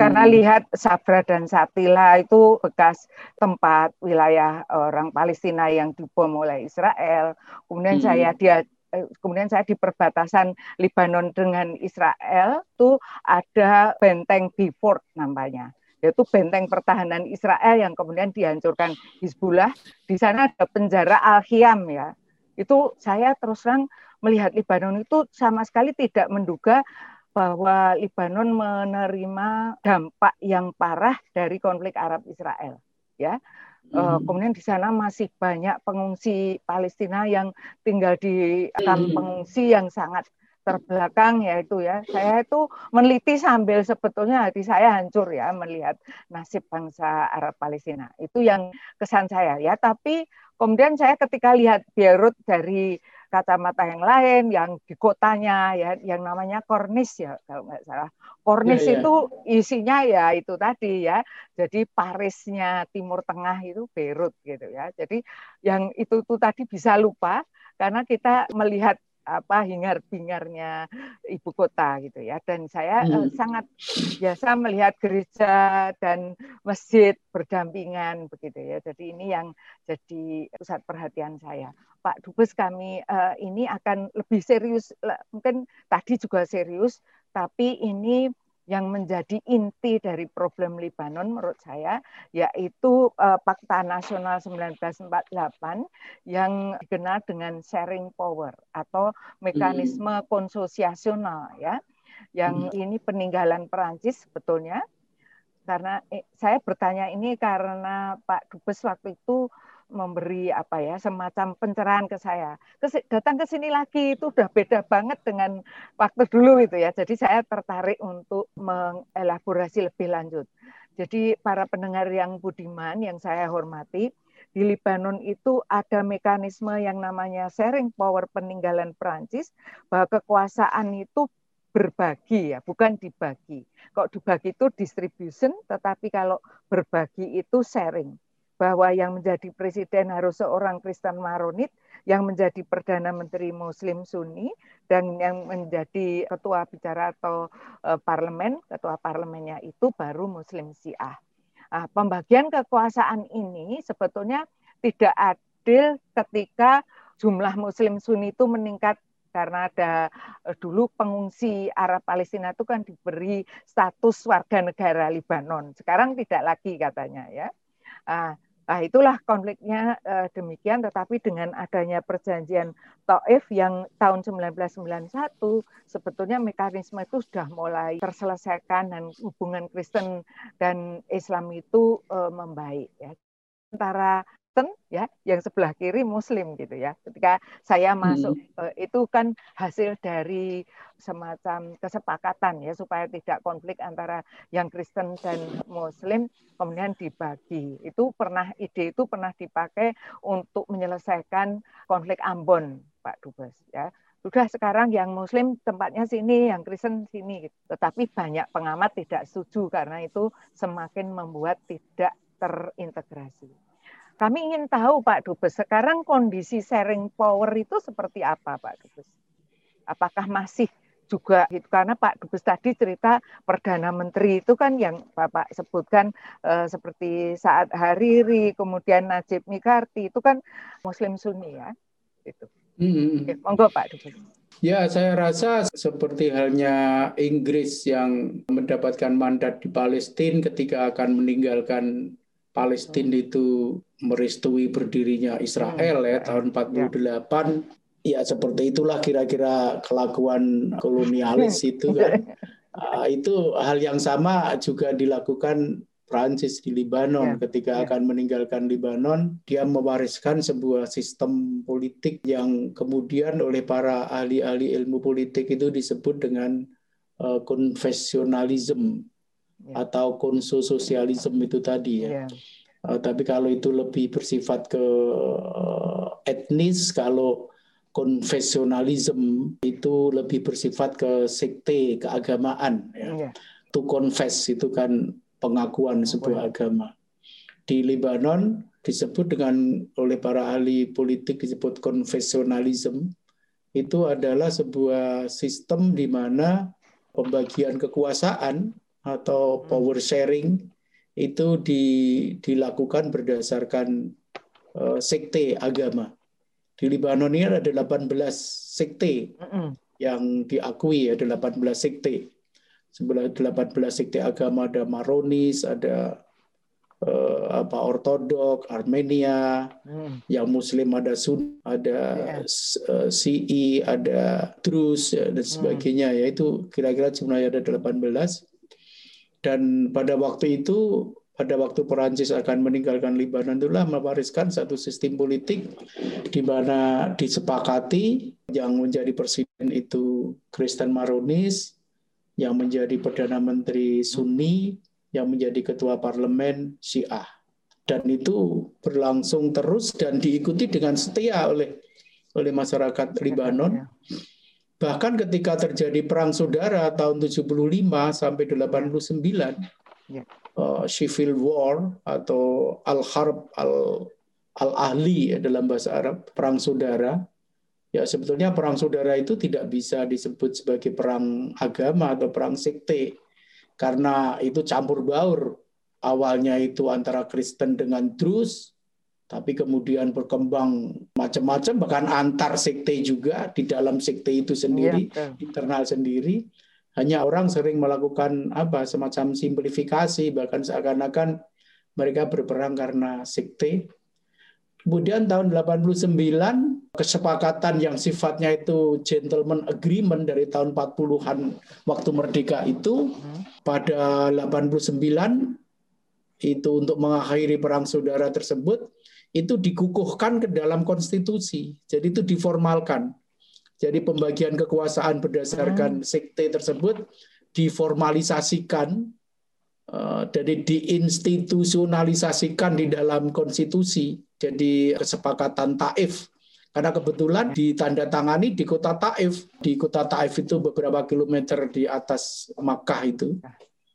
karena hmm. lihat Sabra dan Satila itu bekas tempat wilayah orang Palestina yang dibom oleh Israel. Kemudian hmm. saya dia eh, kemudian saya di perbatasan Lebanon dengan Israel itu ada benteng Beaufort namanya yaitu benteng pertahanan Israel yang kemudian dihancurkan Hizbullah. Di sana ada penjara Al-Khiam ya. Itu saya terus terang melihat Lebanon itu sama sekali tidak menduga bahwa Lebanon menerima dampak yang parah dari konflik Arab Israel ya hmm. kemudian di sana masih banyak pengungsi Palestina yang tinggal di kamp hmm. pengungsi yang sangat terbelakang yaitu ya saya itu meneliti sambil sebetulnya hati saya hancur ya melihat nasib bangsa Arab Palestina itu yang kesan saya ya tapi kemudian saya ketika lihat Beirut dari kacamata yang lain yang di kotanya ya yang namanya kornis ya kalau nggak salah. Kornis ya, ya. itu isinya ya itu tadi ya. Jadi Parisnya Timur Tengah itu Beirut gitu ya. Jadi yang itu tuh tadi bisa lupa karena kita melihat apa hingar bingarnya ibu kota gitu ya. Dan saya eh, hmm. eh, sangat biasa melihat gereja dan masjid berdampingan begitu ya. Jadi ini yang jadi pusat perhatian saya. Pak Dubes kami uh, ini akan lebih serius, mungkin tadi juga serius, tapi ini yang menjadi inti dari problem Libanon menurut saya yaitu uh, Fakta Nasional 1948 yang dikenal dengan sharing power atau mekanisme hmm. konsosiasional ya yang hmm. ini peninggalan Perancis sebetulnya karena eh, saya bertanya ini karena Pak Dubes waktu itu memberi apa ya semacam pencerahan ke saya. Kes, datang ke sini lagi itu udah beda banget dengan waktu dulu itu ya. Jadi saya tertarik untuk mengelaborasi lebih lanjut. Jadi para pendengar yang budiman yang saya hormati, di Libanon itu ada mekanisme yang namanya sharing power peninggalan Perancis bahwa kekuasaan itu berbagi ya, bukan dibagi. Kok dibagi itu distribution, tetapi kalau berbagi itu sharing bahwa yang menjadi presiden harus seorang Kristen Maronit, yang menjadi perdana menteri Muslim Sunni, dan yang menjadi ketua bicara atau uh, parlemen, ketua parlemennya itu baru Muslim Syiah. Nah, pembagian kekuasaan ini sebetulnya tidak adil ketika jumlah Muslim Sunni itu meningkat karena ada eh, dulu pengungsi Arab Palestina itu kan diberi status warga negara Libanon. Sekarang tidak lagi katanya ya. Nah, Nah, itulah konfliknya uh, demikian, tetapi dengan adanya perjanjian Taif yang tahun 1991, sebetulnya mekanisme itu sudah mulai terselesaikan dan hubungan Kristen dan Islam itu uh, membaik. Ya. Antara Kristen, ya ya, yang sebelah kiri Muslim gitu ya. Ketika saya masuk hmm. itu kan hasil dari semacam kesepakatan ya supaya tidak konflik antara yang Kristen dan Muslim kemudian dibagi. Itu pernah ide itu pernah dipakai untuk menyelesaikan konflik Ambon, Pak Dubes ya sudah sekarang yang Muslim tempatnya sini, yang Kristen sini. Gitu. Tetapi banyak pengamat tidak setuju karena itu semakin membuat tidak terintegrasi. Kami ingin tahu Pak Dubes, sekarang kondisi sharing power itu seperti apa Pak Dubes? Apakah masih juga gitu karena Pak Dubes tadi cerita perdana menteri itu kan yang Bapak sebutkan eh, seperti saat Hariri kemudian Najib Mikarti itu kan Muslim Sunni ya itu. Hmm. Oke, monggo Pak Dubes. Ya, saya rasa seperti halnya Inggris yang mendapatkan mandat di Palestina ketika akan meninggalkan Palestina hmm. itu merestui berdirinya Israel hmm. ya tahun 48 ya. ya seperti itulah kira-kira kelakuan kolonialis itu kan. Uh, itu hal yang sama juga dilakukan Prancis di Lebanon. Yeah. Ketika yeah. akan meninggalkan Lebanon, dia mewariskan sebuah sistem politik yang kemudian oleh para ahli-ahli ilmu politik itu disebut dengan uh, konfesionalisme yeah. atau konsosialisme itu tadi ya. Yeah. Uh, tapi kalau itu lebih bersifat ke uh, etnis, kalau konfesionalisme itu lebih bersifat ke sekte keagamaan ya. Yeah. To confess itu kan pengakuan sebuah agama. Di Lebanon disebut dengan oleh para ahli politik disebut konfesionalisme itu adalah sebuah sistem di mana pembagian kekuasaan atau hmm. power sharing itu di, dilakukan berdasarkan uh, sekte agama. Di Lebanon ini ada 18 sekte yang diakui ada 18 sekte sebelah 18 sekte agama ada Maronis, ada uh, apa Ortodok, Armenia, hmm. yang Muslim ada Sun, ada yeah. uh, CI, ada Drus dan hmm. sebagainya. Hmm. Yaitu kira-kira sebenarnya ada 18. Dan pada waktu itu pada waktu Perancis akan meninggalkan Lebanon itulah mewariskan satu sistem politik di mana disepakati yang menjadi presiden itu Kristen Maronis, yang menjadi Perdana Menteri Sunni, yang menjadi Ketua Parlemen Syiah. Dan itu berlangsung terus dan diikuti dengan setia oleh oleh masyarakat Libanon. Bahkan ketika terjadi perang saudara tahun 75 sampai 89, ya. uh, civil war atau al-harb al al-ahli ya, dalam bahasa Arab, perang saudara, Ya sebetulnya perang saudara itu tidak bisa disebut sebagai perang agama atau perang sekte karena itu campur baur. Awalnya itu antara Kristen dengan Drus, tapi kemudian berkembang macam-macam bahkan antar sekte juga di dalam sekte itu sendiri, ya, internal sendiri. Hanya orang sering melakukan apa semacam simplifikasi bahkan seakan-akan mereka berperang karena sekte Kemudian tahun 89 kesepakatan yang sifatnya itu gentleman agreement dari tahun 40-an waktu merdeka itu pada 89 itu untuk mengakhiri perang saudara tersebut itu dikukuhkan ke dalam konstitusi. Jadi itu diformalkan. Jadi pembagian kekuasaan berdasarkan hmm. sekte tersebut diformalisasikan Eh, jadi diinstitusionalisasikan di dalam konstitusi. Jadi kesepakatan Taif. Karena kebetulan ditandatangani di kota Taif. Di kota Taif itu beberapa kilometer di atas Makkah itu.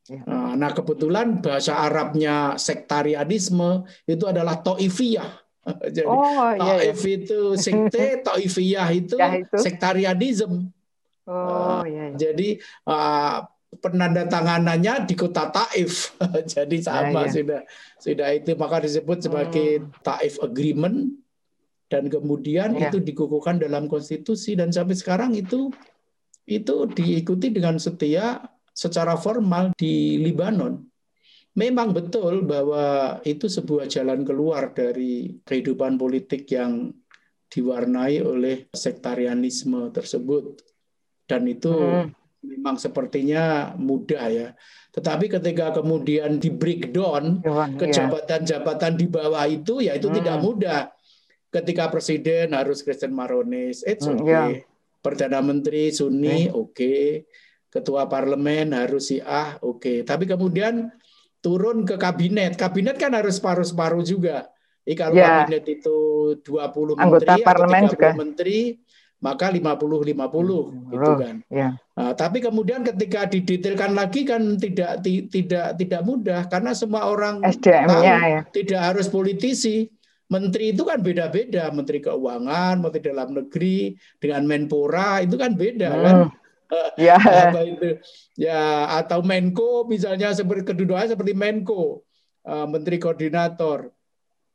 Ya. Eh, nah kebetulan bahasa Arabnya sektarianisme itu adalah Taifiyah. Jadi oh, iya, Taif iya. itu sekte, Taifiyah itu, ya, itu. sektarianisme. Oh, iya, iya. Jadi penandatanganannya di kota Taif. Jadi sama ya, ya. sudah sudah itu maka disebut sebagai hmm. Taif Agreement dan kemudian ya. itu dikukuhkan dalam konstitusi dan sampai sekarang itu itu diikuti dengan setia secara formal di Libanon. Memang betul bahwa itu sebuah jalan keluar dari kehidupan politik yang diwarnai oleh sektarianisme tersebut dan itu hmm memang sepertinya mudah ya. Tetapi ketika kemudian di breakdown Iya. ke jabatan-jabatan di bawah itu, ya itu Hmm. tidak mudah. Ketika presiden harus Kristen Maronis, it's Hmm, okay. ya. Perdana Menteri Sunni, oke. Ketua Parlemen harus Syiah, oke. Tapi kemudian turun ke kabinet. Kabinet kan harus paruh-paruh juga. Jadi kalau Ya. kabinet itu 20 Anggota menteri parlemen atau 30 juga. menteri, maka 50-50 gitu Oh, kan. Ya. Nah, tapi kemudian ketika didetailkan lagi kan tidak ti- tidak tidak mudah karena semua orang tahu ya. tidak harus politisi. Menteri itu kan beda-beda, Menteri Keuangan, Menteri Dalam Negeri dengan Menpora itu kan beda kan. Ya. Apa itu? Ya atau Menko misalnya seperti kedudukannya seperti Menko, eh, Menteri Koordinator.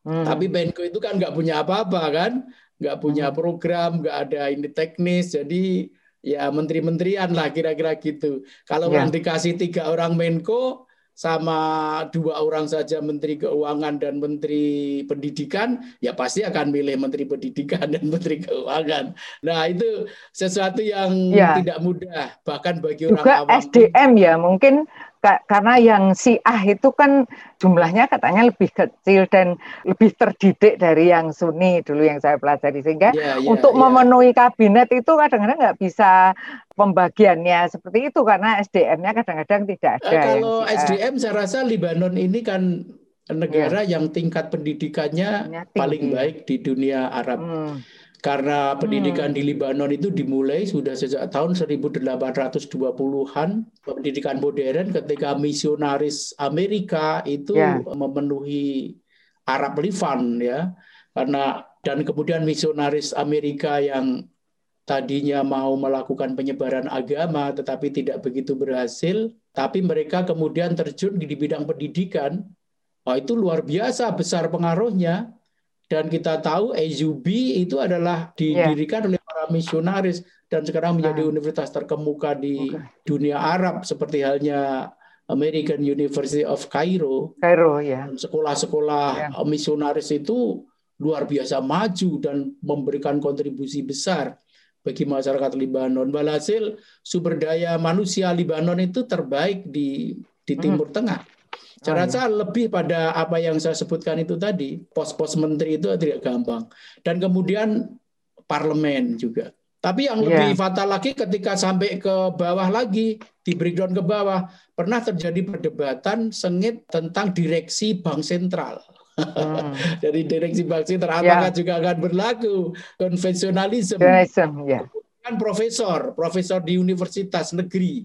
Hmm. Tapi Menko itu kan nggak punya apa-apa kan, nggak punya Hmm. program, nggak ada ini teknis, jadi ya menteri-menterian lah kira-kira gitu. Kalau Ya. yang dikasih tiga orang Menko sama dua orang saja Menteri Keuangan dan Menteri Pendidikan, ya pasti akan milih Menteri Pendidikan dan Menteri Keuangan. Nah itu sesuatu yang Ya. tidak mudah, bahkan bagi orang Juga awam. SDM ya, mungkin karena yang si Ah itu kan jumlahnya katanya lebih kecil dan lebih terdidik dari yang Sunni dulu yang saya pelajari sehingga Ya, ya, untuk ya. memenuhi kabinet itu kadang-kadang nggak bisa pembagiannya seperti itu karena SDM-nya kadang-kadang tidak ada. yang kalau si A. SDM saya rasa Libanon ini kan negara yang tingkat pendidikannya Nya paling baik di dunia Arab. Hmm. Karena pendidikan di Libanon itu dimulai sudah sejak tahun 1820-an, pendidikan modern ketika misionaris Amerika itu Ya. memenuhi Arab Livan ya. Karena dan kemudian misionaris Amerika yang tadinya mau melakukan penyebaran agama tetapi tidak begitu berhasil, tapi mereka kemudian terjun di bidang pendidikan. Oh, itu luar biasa besar pengaruhnya. Dan kita tahu AUB itu adalah didirikan oleh para misionaris dan sekarang menjadi Ah. universitas terkemuka di Oke. dunia Arab seperti halnya American University of Cairo. Kairo ya. Dan Sekolah-sekolah misionaris itu luar biasa maju dan memberikan kontribusi besar bagi masyarakat Libanon. Walhasil sumber daya manusia Libanon itu terbaik di di Hmm. Timur Tengah. Saya rasa lebih pada apa yang saya sebutkan itu tadi, pos-pos menteri itu tidak gampang. Dan kemudian parlemen juga. Tapi yang Iya. lebih fatal lagi ketika sampai ke bawah lagi, di breakdown ke bawah, pernah terjadi perdebatan sengit tentang direksi bank sentral. Hmm. Dari direksi bank sentral, Ya. apakah juga akan berlaku konvensionalisme? Journalism ya. Kan profesor, profesor di universitas negeri,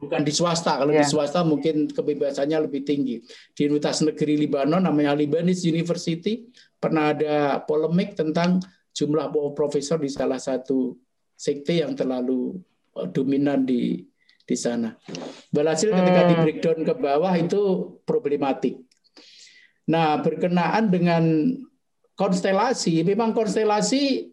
bukan di swasta. Kalau di Ya. swasta mungkin kebebasannya lebih tinggi. Di Universitas Negeri Libanon namanya Lebanese University pernah ada polemik tentang jumlah profesor di salah satu sekte yang terlalu eh, dominan di di sana. Berhasil ketika di Hmm. breakdown ke bawah itu problematik. Nah, berkenaan dengan konstelasi, memang konstelasi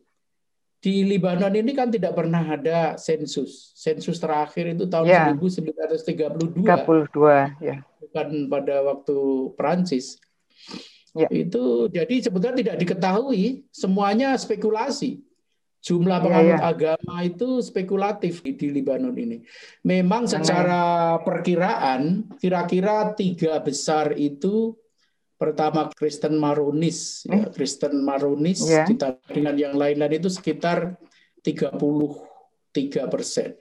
di Libanon ini kan tidak pernah ada sensus. Sensus terakhir itu tahun Ya. 1932, 32 ya. bukan pada waktu Perancis. Ya. Itu jadi sebetulnya tidak diketahui, semuanya spekulasi. Jumlah Ya, penganut ya. agama itu spekulatif di, di Libanon ini. Memang secara perkiraan, kira-kira tiga besar itu pertama Kristen Maronis, ya, Kristen Maronis Ya. ditambah dengan yang lain-lain itu sekitar 33 persen.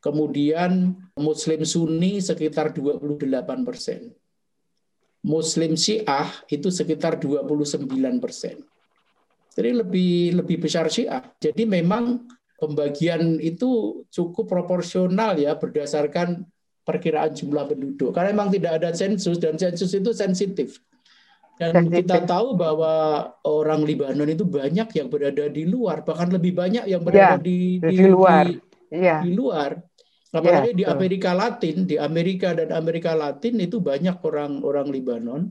Kemudian Muslim Sunni sekitar 28 persen. Muslim Syiah itu sekitar 29 persen. Jadi lebih lebih besar Syiah. Jadi memang pembagian itu cukup proporsional ya berdasarkan perkiraan jumlah penduduk. Karena memang tidak ada sensus dan sensus itu sensitif. Dan Sensitif. kita tahu bahwa orang Libanon itu banyak yang berada di luar, bahkan lebih banyak yang berada Ya, di, di luar. Iya. di luar. Apalagi Ya, di. Amerika Latin, di Amerika dan Amerika Latin itu banyak orang-orang Libanon.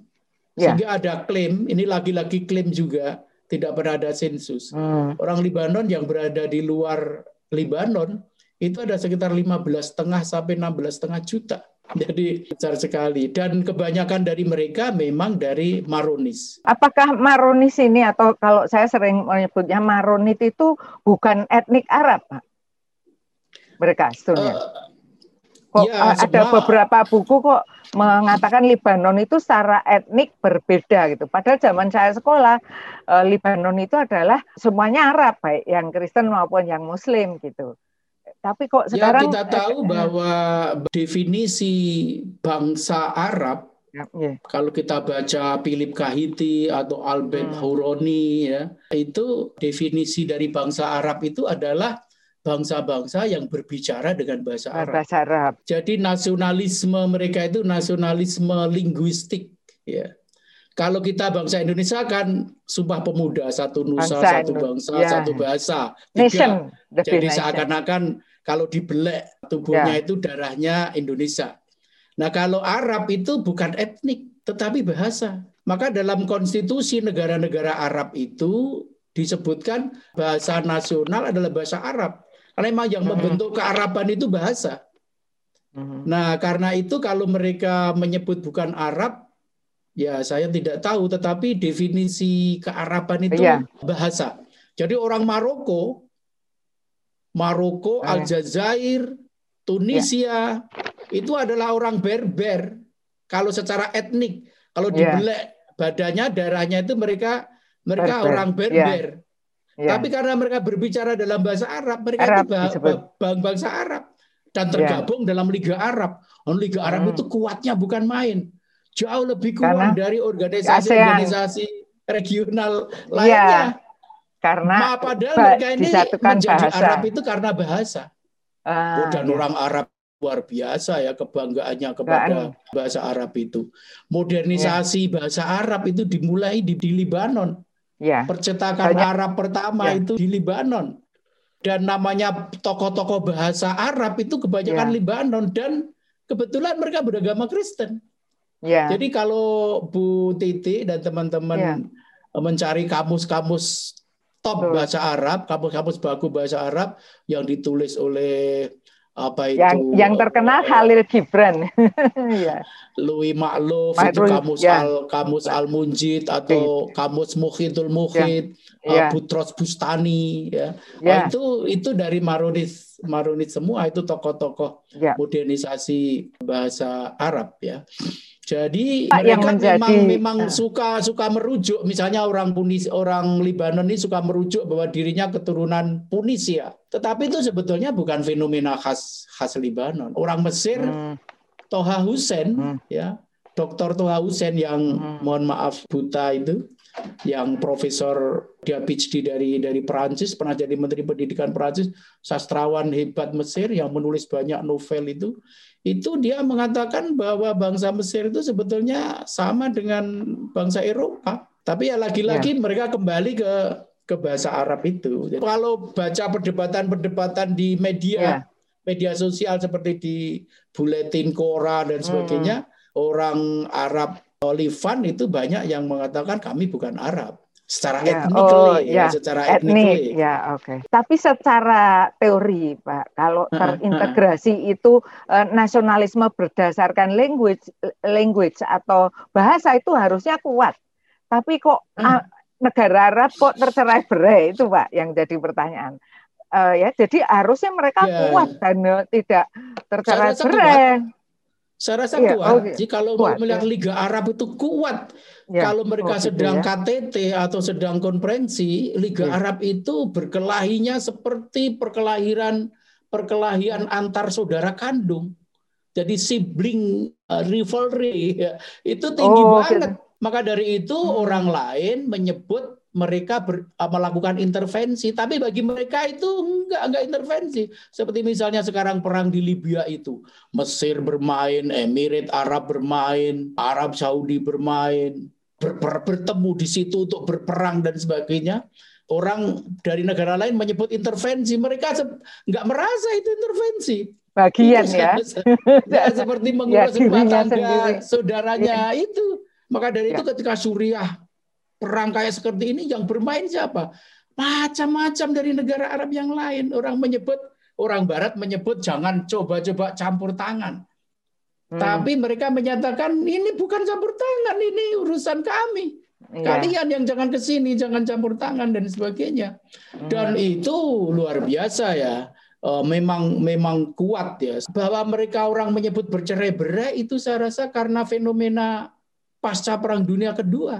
Ya. Sehingga ada klaim, ini lagi-lagi klaim juga tidak pernah ada sensus. Hmm. Orang Libanon yang berada di luar Libanon itu ada sekitar 15,5 sampai 16,5 juta. Jadi besar sekali dan kebanyakan dari mereka memang dari Maronis. Apakah Maronis ini atau kalau saya sering menyebutnya Maronit itu bukan etnik Arab, Pak? mereka sebetulnya? Uh, kok ya, ada semua. beberapa buku kok mengatakan Libanon itu secara etnik berbeda gitu. Padahal zaman saya sekolah eh, Libanon itu adalah semuanya Arab baik yang Kristen maupun yang Muslim gitu. Tapi kok ya, sekarang ya, kita tahu bahwa definisi bangsa Arab Ya, yeah. Kalau kita baca Philip Kahiti atau Albert hmm. Huroni ya, itu definisi dari bangsa Arab itu adalah bangsa-bangsa yang berbicara dengan bahasa Arab. Bahasa Arab. Jadi nasionalisme mereka itu nasionalisme linguistik ya. Kalau kita bangsa Indonesia kan sumpah pemuda satu nusa bangsa satu bangsa ya. satu bahasa tiga. Nation. Jadi seakan-akan kalau dibelek tubuhnya ya. itu darahnya Indonesia. Nah kalau Arab itu bukan etnik tetapi bahasa. Maka dalam konstitusi negara-negara Arab itu disebutkan bahasa nasional adalah bahasa Arab. Karena memang yang membentuk kearaban itu bahasa. Nah, karena itu kalau mereka menyebut bukan Arab, ya saya tidak tahu. Tetapi definisi kearaban itu iya. bahasa. Jadi orang Maroko, Maroko, ah. Aljazair, Tunisia, ya. itu adalah orang Berber. Kalau secara etnik, kalau iya. dibelek badannya, darahnya itu mereka mereka Berber. orang Berber. Ya. Ya. Tapi karena mereka berbicara dalam bahasa Arab, mereka Arab, itu bang bangsa Arab dan iya. tergabung ya. dalam Liga Arab. Oh, Liga Arab hmm. itu kuatnya bukan main, jauh lebih kuat karena dari organisasi-organisasi regional iya. lainnya. Karena Ma, padahal mereka ini menjadi bahasa. Arab itu karena bahasa. Ah, dan ya. orang Arab luar biasa ya kebanggaannya kepada bahasa Arab itu. Modernisasi ya. bahasa Arab itu dimulai di, di Libanon. Ya. Percetakan Banyak. Arab pertama ya. itu di Libanon. Dan namanya tokoh-tokoh bahasa Arab itu kebanyakan ya. Libanon dan kebetulan mereka beragama Kristen. Ya. Jadi kalau Bu Titi dan teman-teman ya. mencari kamus-kamus top Betul. bahasa Arab, kamus-kamus baku bahasa Arab yang ditulis oleh apa itu yang yang terkenal Khalil Gibran ya. Louis Makluf itu kamus ya. al kamus al Munjid atau kamus Mukhidul Mukhid ya. ya. Butros Bustani ya, ya. Oh, itu itu dari Maronit Maronit semua itu tokoh-tokoh ya. modernisasi bahasa Arab ya jadi Pak, mereka menjadi, memang memang uh, suka suka merujuk, misalnya orang Punis orang Libanon ini suka merujuk bahwa dirinya keturunan Punisia. Tetapi itu sebetulnya bukan fenomena khas khas Libanon. Orang Mesir, hmm. Toha Hussein, hmm. ya, Dr. Toha Hussein yang hmm. mohon maaf buta itu, yang profesor dia PhD dari dari Perancis, pernah jadi Menteri Pendidikan Perancis, sastrawan hebat Mesir yang menulis banyak novel itu itu dia mengatakan bahwa bangsa Mesir itu sebetulnya sama dengan bangsa Eropa. Tapi ya lagi-lagi ya. mereka kembali ke ke bahasa Arab itu. Jadi, kalau baca perdebatan-perdebatan di media, ya. media sosial seperti di buletin Quora dan sebagainya, hmm. orang Arab Olivan itu banyak yang mengatakan kami bukan Arab secara ya, etnik oh, ya, ya, secara etnik ya oke. Okay. tapi secara teori pak kalau terintegrasi itu uh, nasionalisme berdasarkan language language atau bahasa itu harusnya kuat. Tapi kok uh, negara Arab kok tercerai berai? Itu pak yang jadi pertanyaan. Uh, ya jadi harusnya mereka ya. kuat dan uh, tidak tercerai berai saya rasa ya, kuat. Oh, Jika kalau kuat, melihat ya. Liga Arab itu kuat. Ya, kalau mereka oh, sedang ya. KTT atau sedang konferensi, Liga ya. Arab itu berkelahinya seperti perkelahian perkelahian antar saudara kandung. Jadi sibling uh, rivalry ya. itu tinggi oh, banget. Gitu. Maka dari itu hmm. orang lain menyebut mereka ber, uh, melakukan intervensi, tapi bagi mereka itu enggak enggak intervensi. Seperti misalnya sekarang perang di Libya itu, Mesir bermain, Emirat Arab bermain, Arab Saudi bermain, ber, ber, bertemu di situ untuk berperang dan sebagainya. Orang dari negara lain menyebut intervensi, mereka enggak merasa itu intervensi. Bagian itu ya. ya seperti mengurus ya, rumah tangga saudaranya ya. itu. Maka dari ya. itu ketika Suriah perang kayak seperti ini yang bermain siapa? Macam-macam dari negara Arab yang lain. Orang menyebut orang Barat menyebut jangan coba-coba campur tangan. Hmm. Tapi mereka menyatakan ini bukan campur tangan, ini urusan kami. Iya. Kalian yang jangan ke sini, jangan campur tangan dan sebagainya. Dan hmm. itu luar biasa ya. uh, memang memang kuat ya bahwa mereka orang menyebut bercerai-berai itu saya rasa karena fenomena pasca Perang Dunia Kedua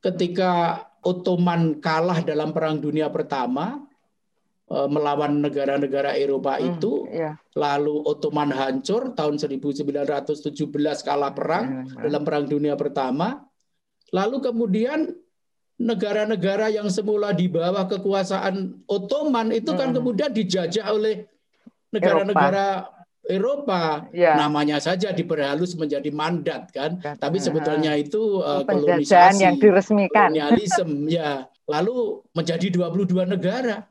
ketika Ottoman kalah dalam Perang Dunia Pertama eh, melawan negara-negara Eropa hmm, itu, yeah. lalu Ottoman hancur tahun 1917 kalah perang yeah, dalam Perang Dunia Pertama, lalu kemudian negara-negara yang semula di bawah kekuasaan Ottoman itu kan hmm. kemudian dijajah oleh negara-negara Eropa ya. namanya saja diperhalus menjadi mandat kan, tapi sebetulnya itu uh, kolonisasi yang diresmikan. Kolonialisme ya. Lalu menjadi 22 negara.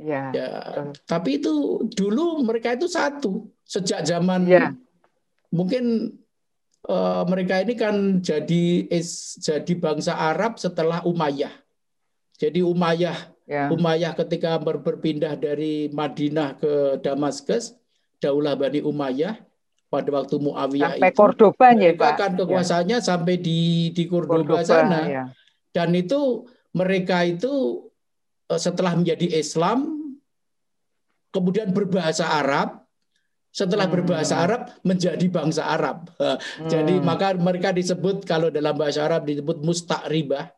Ya. ya. Tapi itu dulu mereka itu satu sejak zaman ya. mungkin uh, mereka ini kan jadi is, jadi bangsa Arab setelah Umayyah. Jadi Umayyah ya. Umayyah ketika ber, berpindah dari Madinah ke Damaskus Daulah Bani Umayyah pada waktu Muawiyah sampai itu Cordoba ya Pak. Kan kekuasaannya ya. sampai di di Cordoba, Cordoba sana. Ya. Dan itu mereka itu eh, setelah menjadi Islam kemudian berbahasa Arab setelah hmm. berbahasa Arab menjadi bangsa Arab. Hmm. Jadi maka mereka disebut kalau dalam bahasa Arab disebut mustakribah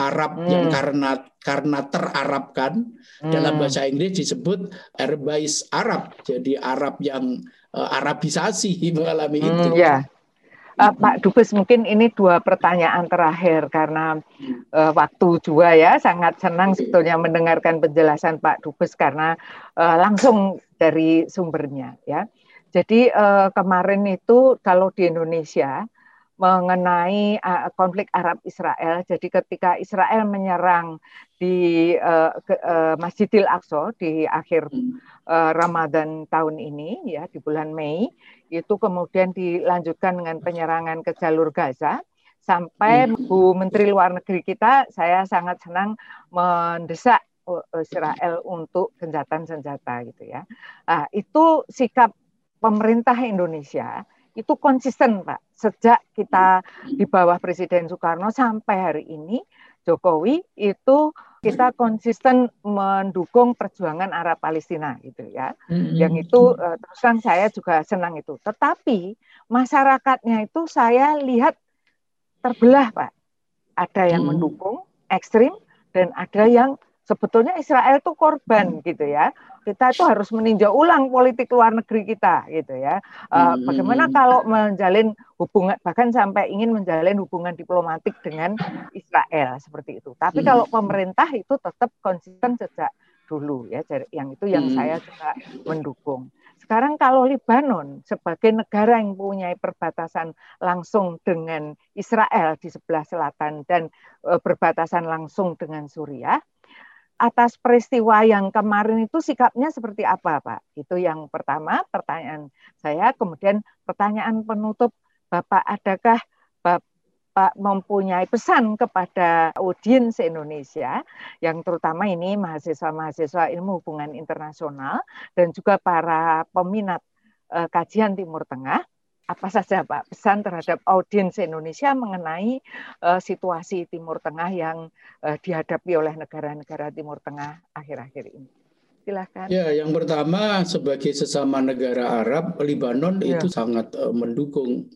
Arab hmm. yang karena karena terarabkan hmm. dalam bahasa Inggris disebut Arabais Arab jadi Arab yang uh, Arabisasi mengalami hmm, itu. Ya. Uh, Pak Dubes mungkin ini dua pertanyaan terakhir karena uh, waktu juga ya sangat senang sebetulnya mendengarkan penjelasan Pak Dubes karena uh, langsung dari sumbernya ya. Jadi uh, kemarin itu kalau di Indonesia mengenai uh, konflik Arab Israel. Jadi ketika Israel menyerang di uh, ke, uh, Masjidil Aqsa di akhir uh, Ramadan tahun ini ya di bulan Mei itu kemudian dilanjutkan dengan penyerangan ke jalur Gaza sampai hmm. Bu Menteri Luar Negeri kita saya sangat senang mendesak Israel untuk gencatan senjata gitu ya. Nah, itu sikap pemerintah Indonesia itu konsisten Pak. Sejak kita di bawah Presiden Soekarno sampai hari ini Jokowi itu kita konsisten mendukung perjuangan Arab Palestina gitu ya. Mm-hmm. Yang itu uh, terus kan saya juga senang itu. Tetapi masyarakatnya itu saya lihat terbelah Pak. Ada yang mm-hmm. mendukung ekstrim dan ada yang sebetulnya Israel itu korban hmm. gitu ya. Kita itu harus meninjau ulang politik luar negeri kita gitu ya. Uh, bagaimana kalau menjalin hubungan bahkan sampai ingin menjalin hubungan diplomatik dengan Israel seperti itu. Tapi kalau pemerintah itu tetap konsisten sejak dulu ya. Yang itu yang saya juga mendukung. Sekarang kalau Lebanon sebagai negara yang punya perbatasan langsung dengan Israel di sebelah selatan dan berbatasan langsung dengan Suriah, atas peristiwa yang kemarin itu sikapnya seperti apa, Pak? Itu yang pertama pertanyaan saya. Kemudian pertanyaan penutup, Bapak, adakah Bapak mempunyai pesan kepada audiens Indonesia yang terutama ini mahasiswa-mahasiswa ilmu hubungan internasional dan juga para peminat eh, kajian Timur Tengah apa saja Pak pesan terhadap audiens Indonesia mengenai uh, situasi Timur Tengah yang uh, dihadapi oleh negara-negara Timur Tengah akhir-akhir ini. Silahkan. Ya, yang pertama sebagai sesama negara Arab, Lebanon ya. itu sangat uh, mendukung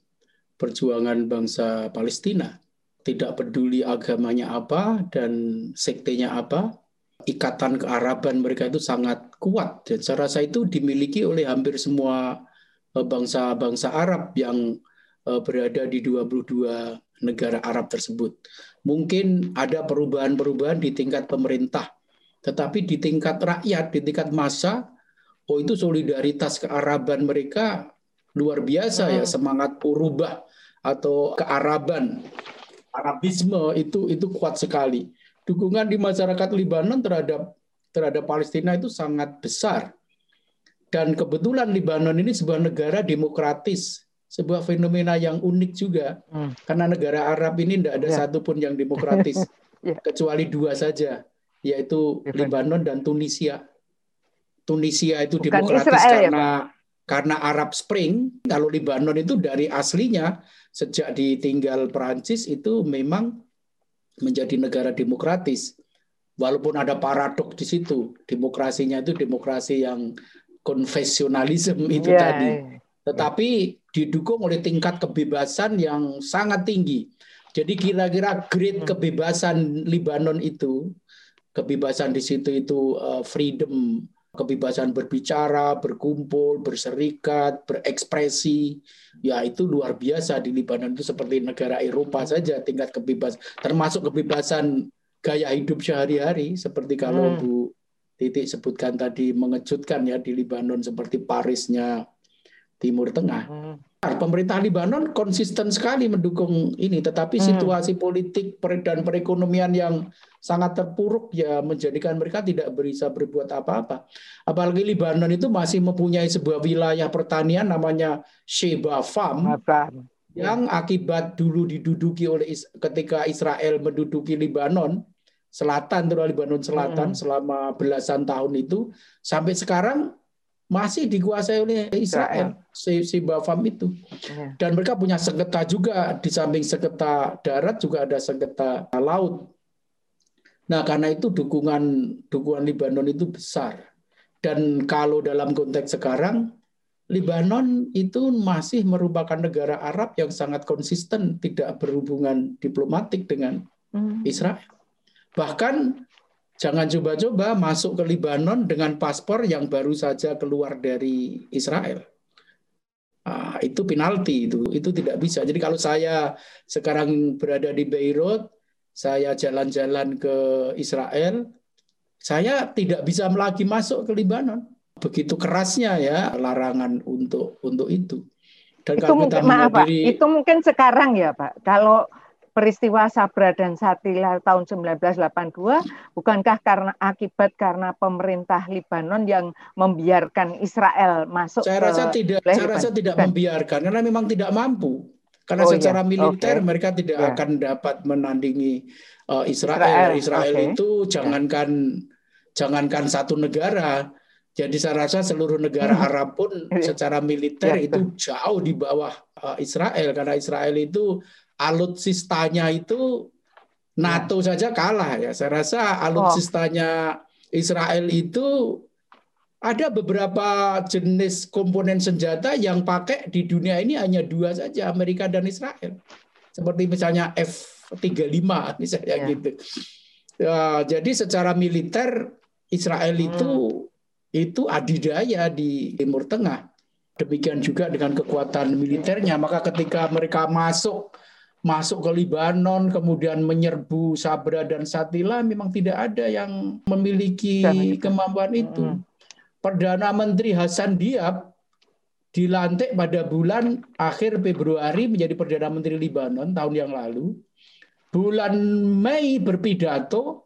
perjuangan bangsa Palestina. Tidak peduli agamanya apa dan sektenya apa, ikatan kearaban mereka itu sangat kuat dan saya rasa itu dimiliki oleh hampir semua bangsa-bangsa Arab yang eh, berada di 22 negara Arab tersebut. Mungkin ada perubahan-perubahan di tingkat pemerintah, tetapi di tingkat rakyat, di tingkat massa, oh itu solidaritas kearaban mereka luar biasa ya, hmm. semangat urubah atau kearaban, Arabisme itu itu kuat sekali. Dukungan di masyarakat Libanon terhadap terhadap Palestina itu sangat besar dan kebetulan Libanon ini sebuah negara demokratis, sebuah fenomena yang unik juga. Hmm. Karena negara Arab ini tidak ada yeah. satupun yang demokratis, yeah. kecuali dua saja, yaitu yeah. Libanon dan Tunisia. Tunisia itu Bukan demokratis Israel, ya, karena ya, karena Arab Spring. Kalau Libanon itu dari aslinya sejak ditinggal Perancis itu memang menjadi negara demokratis. Walaupun ada paradok di situ, demokrasinya itu demokrasi yang konfesionalisme itu yeah. tadi. Iya. Tetapi didukung oleh tingkat kebebasan yang sangat tinggi. Jadi kira-kira grade hmm. kebebasan Libanon itu, kebebasan di situ itu uh, freedom, kebebasan berbicara, berkumpul, berserikat, berekspresi, ya itu luar biasa di Libanon itu seperti negara Eropa saja tingkat kebebasan, termasuk kebebasan gaya hidup sehari-hari seperti kalau hmm. Bu Titik sebutkan tadi mengejutkan ya di Libanon seperti Parisnya Timur Tengah. Hmm. Pemerintah Libanon konsisten sekali mendukung ini, tetapi hmm. situasi politik dan perekonomian yang sangat terpuruk ya menjadikan mereka tidak bisa berbuat apa-apa. Apalagi Libanon itu masih mempunyai sebuah wilayah pertanian namanya Sheba Farm yang akibat dulu diduduki oleh ketika Israel menduduki Libanon selatan terus Libanon selatan hmm. selama belasan tahun itu sampai sekarang masih dikuasai oleh Israel, si, si Bafam itu. Iya. Dan mereka punya sengketa juga di samping sengketa darat juga ada sengketa laut. Nah, karena itu dukungan dukungan Libanon itu besar. Dan kalau dalam konteks sekarang Libanon itu masih merupakan negara Arab yang sangat konsisten tidak berhubungan diplomatik dengan hmm. Israel. Bahkan jangan coba-coba masuk ke Libanon dengan paspor yang baru saja keluar dari Israel. Nah, itu penalti itu itu tidak bisa. Jadi kalau saya sekarang berada di Beirut, saya jalan-jalan ke Israel, saya tidak bisa lagi masuk ke Libanon. Begitu kerasnya ya larangan untuk untuk itu. Dan itu mungkin, maaf Pak, itu mungkin sekarang ya Pak. Kalau peristiwa Sabra dan Satila tahun 1982 bukankah karena akibat karena pemerintah Libanon yang membiarkan Israel masuk saya rasa tidak saya rasa tidak membiarkan karena memang tidak mampu karena oh, iya. secara iya. militer okay. mereka tidak yeah. akan dapat menandingi uh, Israel Israel, Israel okay. itu jangankan yeah. jangankan satu negara jadi saya rasa seluruh negara hmm. Arab pun iya. secara militer ya, itu jauh di bawah uh, Israel karena Israel itu alutsistanya itu NATO ya. saja kalah ya. Saya rasa alutsistanya oh. Israel itu ada beberapa jenis komponen senjata yang pakai di dunia ini hanya dua saja, Amerika dan Israel. Seperti misalnya F-35 misalnya ya. gitu. Ya, jadi secara militer Israel hmm. itu itu adidaya di Timur Tengah. Demikian juga dengan kekuatan militernya. Maka ketika mereka masuk masuk ke Libanon, kemudian menyerbu Sabra dan Satila, memang tidak ada yang memiliki kemampuan itu. Perdana Menteri Hasan Diab dilantik pada bulan akhir Februari menjadi Perdana Menteri Libanon tahun yang lalu. Bulan Mei berpidato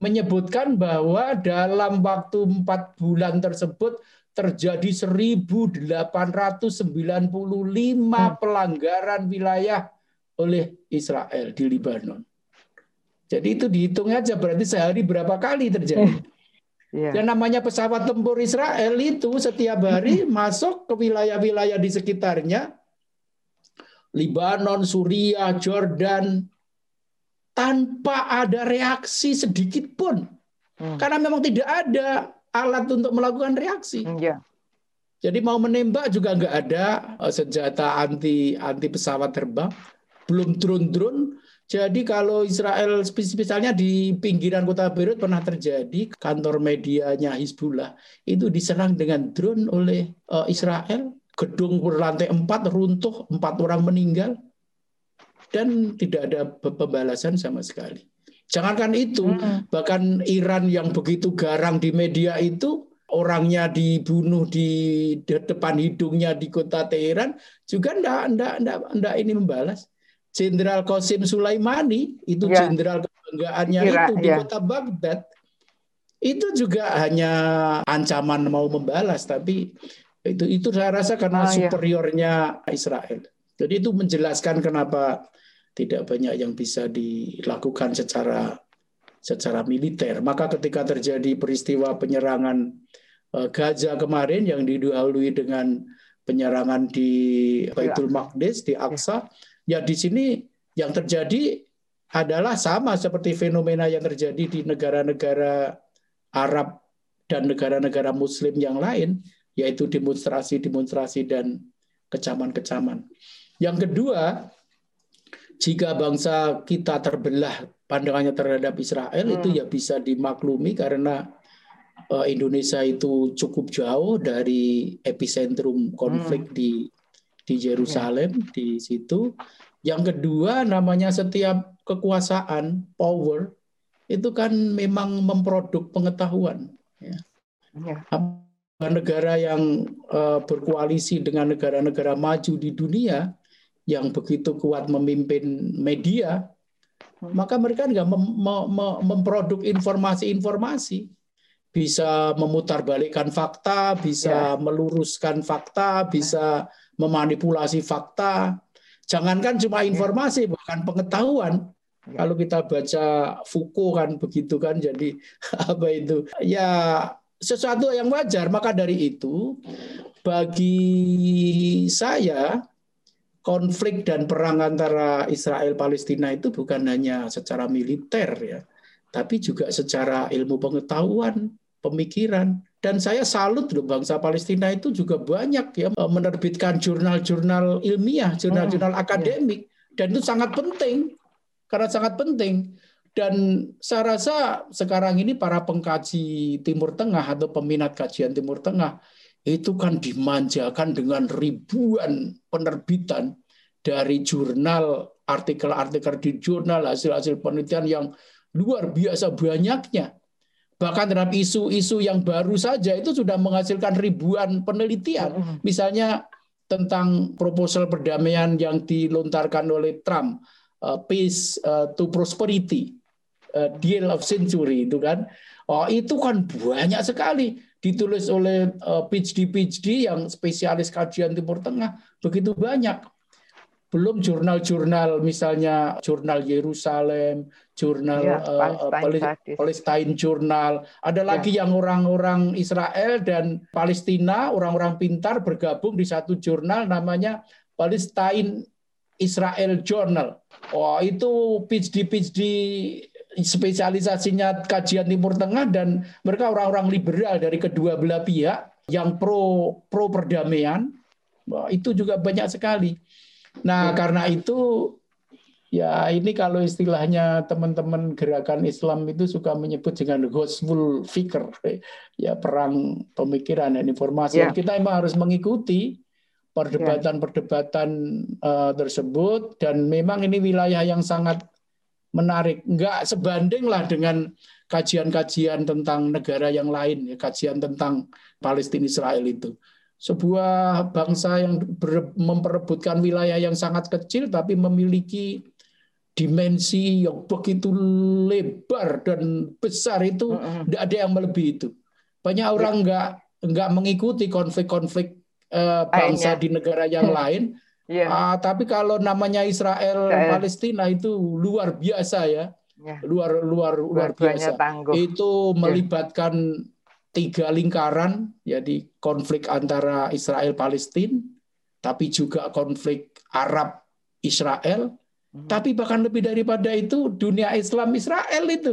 menyebutkan bahwa dalam waktu empat bulan tersebut terjadi 1.895 pelanggaran wilayah oleh Israel di Libanon. Jadi itu dihitung aja berarti sehari berapa kali terjadi. Yeah. Dan namanya pesawat tempur Israel itu setiap hari masuk ke wilayah-wilayah di sekitarnya, Libanon, Suriah, Jordan, tanpa ada reaksi sedikit pun. Hmm. Karena memang tidak ada alat untuk melakukan reaksi. Yeah. Jadi mau menembak juga nggak ada eh, senjata anti anti pesawat terbang belum drone-drone. Jadi kalau Israel misalnya di pinggiran kota Beirut pernah terjadi kantor medianya Hizbullah itu diserang dengan drone oleh uh, Israel, gedung berlantai empat runtuh, empat orang meninggal dan tidak ada pembalasan sama sekali. Jangankan itu, hmm. bahkan Iran yang begitu garang di media itu orangnya dibunuh di depan hidungnya di kota Teheran juga ndak ndak ndak ndak ini membalas. Jenderal Qasim Sulaimani itu ya. jenderal kebanggaannya Kira, itu di ya. kota Baghdad itu juga hanya ancaman mau membalas tapi itu itu saya rasa karena oh, superiornya ya. Israel. Jadi itu menjelaskan kenapa tidak banyak yang bisa dilakukan secara secara militer. Maka ketika terjadi peristiwa penyerangan uh, Gaza kemarin yang didahului dengan penyerangan di Baitul Maqdis di Aqsa, Ya di sini yang terjadi adalah sama seperti fenomena yang terjadi di negara-negara Arab dan negara-negara Muslim yang lain, yaitu demonstrasi-demonstrasi dan kecaman-kecaman. Yang kedua, jika bangsa kita terbelah pandangannya terhadap Israel hmm. itu ya bisa dimaklumi karena uh, Indonesia itu cukup jauh dari epicentrum konflik hmm. di di Yerusalem ya. di situ. Yang kedua namanya setiap kekuasaan power itu kan memang memproduk pengetahuan. Ya. Ya. Negara yang uh, berkoalisi dengan negara-negara maju di dunia yang begitu kuat memimpin media, hmm. maka mereka nggak mem mem memproduk informasi-informasi, bisa memutarbalikkan fakta, bisa ya. meluruskan fakta, bisa memanipulasi fakta. Jangankan cuma ya. informasi, bahkan pengetahuan. Ya. Kalau kita baca Foucault kan begitu kan, jadi apa itu? Ya sesuatu yang wajar. Maka dari itu, bagi saya konflik dan perang antara Israel Palestina itu bukan hanya secara militer ya, tapi juga secara ilmu pengetahuan, pemikiran. Dan saya salut loh bangsa Palestina itu juga banyak ya menerbitkan jurnal-jurnal ilmiah, jurnal-jurnal hmm, akademik. Ya. Dan itu sangat penting karena sangat penting. Dan saya rasa sekarang ini para pengkaji Timur Tengah atau peminat kajian Timur Tengah itu kan dimanjakan dengan ribuan penerbitan dari jurnal, artikel-artikel di jurnal, hasil-hasil penelitian yang luar biasa banyaknya. Bahkan terhadap isu-isu yang baru saja itu sudah menghasilkan ribuan penelitian. Misalnya tentang proposal perdamaian yang dilontarkan oleh Trump uh, peace uh, to prosperity uh, deal of century itu kan. Oh itu kan banyak sekali ditulis oleh uh, PhD PhD yang spesialis kajian Timur Tengah. Begitu banyak belum jurnal-jurnal misalnya jurnal Yerusalem, jurnal ya, uh, Palestine, Palestine Journal, ada ya. lagi yang orang-orang Israel dan Palestina, orang-orang pintar bergabung di satu jurnal namanya Palestine Israel Journal. Oh, itu PhD-PhD spesialisasinya kajian Timur Tengah dan mereka orang-orang liberal dari kedua belah pihak yang pro pro perdamaian. Oh, itu juga banyak sekali. Nah, ya. karena itu ya ini kalau istilahnya teman-teman gerakan Islam itu suka menyebut dengan gospel fikir, ya perang pemikiran dan informasi. Ya. Kita memang harus mengikuti perdebatan-perdebatan uh, tersebut dan memang ini wilayah yang sangat menarik. Enggak sebanding lah dengan kajian-kajian tentang negara yang lain, ya, kajian tentang Palestina Israel itu. Sebuah bangsa yang ber, memperebutkan wilayah yang sangat kecil tapi memiliki dimensi yang begitu lebar dan besar itu tidak ada yang melebihi itu. Banyak orang enggak enggak mengikuti konflik-konflik uh, bangsa di negara yang lain. Yeah. Uh, tapi kalau namanya Israel Israel Palestina itu luar biasa ya. Yeah. Luar luar luar biasa. Tangguh. Itu melibatkan yeah. Tiga lingkaran jadi konflik antara Israel Palestina tapi juga konflik Arab Israel hmm. tapi bahkan lebih daripada itu dunia Islam Israel itu.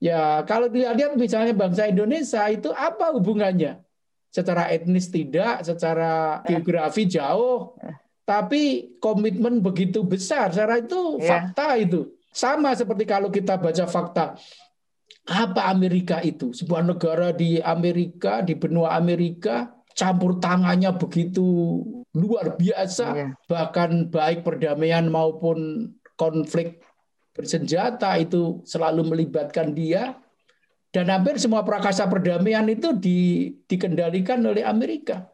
Ya, kalau dilihat misalnya bangsa Indonesia itu apa hubungannya? secara etnis tidak, secara geografi jauh, tapi komitmen begitu besar. Secara itu yeah. fakta itu. Sama seperti kalau kita baca fakta. Apa Amerika itu? Sebuah negara di Amerika, di benua Amerika, campur tangannya begitu luar biasa. Yeah. Bahkan baik perdamaian maupun konflik bersenjata itu selalu melibatkan dia dan hampir semua prakasa perdamaian itu di, dikendalikan oleh Amerika.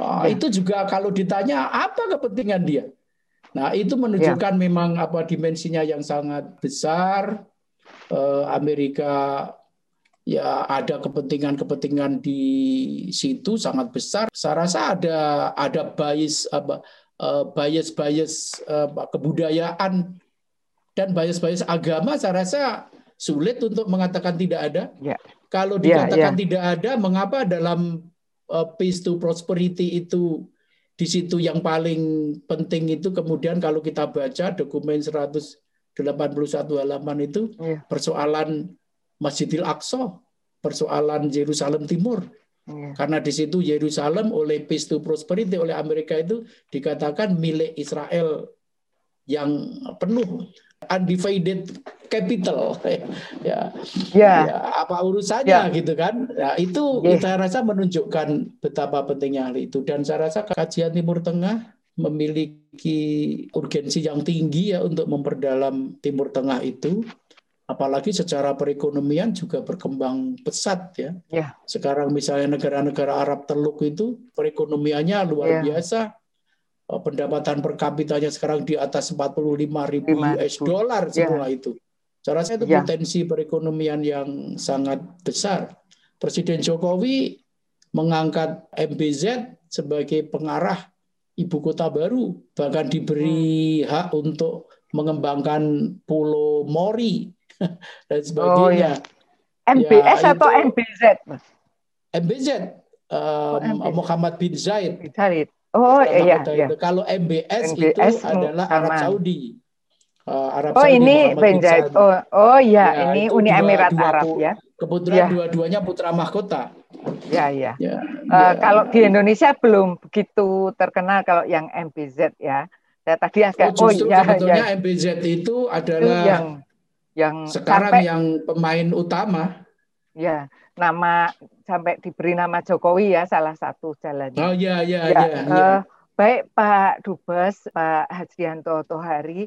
Oh, ya. Itu juga kalau ditanya apa kepentingan dia. Nah itu menunjukkan ya. memang apa dimensinya yang sangat besar. Eh, Amerika ya ada kepentingan-kepentingan di situ sangat besar. Saya rasa ada ada bias apa eh, bias-bias uh, kebudayaan dan bias-bias agama. Saya rasa sulit untuk mengatakan tidak ada. Ya. Kalau ya, dikatakan ya, ya. tidak ada, mengapa dalam uh, peace to prosperity itu di situ yang paling penting itu kemudian kalau kita baca dokumen 100 81 halaman itu yeah. persoalan Masjidil Aqsa, persoalan Yerusalem Timur. Yeah. Karena di situ Yerusalem oleh Peace to Prosperity oleh Amerika itu dikatakan milik Israel yang penuh undivided capital ya ya, ya apa urusannya ya. gitu kan ya itu yeah. kita rasa menunjukkan betapa pentingnya hal itu dan saya rasa kajian Timur Tengah memiliki urgensi yang tinggi ya untuk memperdalam Timur Tengah itu apalagi secara perekonomian juga berkembang pesat ya. ya. Sekarang misalnya negara-negara Arab Teluk itu perekonomiannya luar ya. biasa. Eh, pendapatan per kapitanya sekarang di atas 45 ribu US dollar semua ya. itu. Saya rasa itu ya. potensi perekonomian yang sangat besar. Presiden Jokowi mengangkat MBZ sebagai pengarah ibu kota baru, bahkan diberi hmm. hak untuk mengembangkan Pulau Mori dan sebagainya. Oh, ya. MBS ya, atau MBZ, MBZ, um, oh, MBZ. Muhammad bin Zaid. Zaid. Oh iya. iya. Kalau MBS, MBS itu adalah Arab Saudi. Uh, Arab oh Saudi, ini. Oh, oh ya, ya ini Uni Emirat dua, Arab ya. Kebetulan ya. dua-duanya putra mahkota. Ya, ya. ya, uh, ya. Kalau di Indonesia belum begitu terkenal kalau yang MBZ ya. Saya tadi agak oh, oh ya, sebetulnya ya. MBZ itu adalah itu yang yang sekarang sampai, yang pemain utama. Ya, nama sampai diberi nama Jokowi ya salah satu jalannya. Oh ya ya ya. ya, ya. Uh, baik Pak Dubes, Pak Hajrianto Tohari,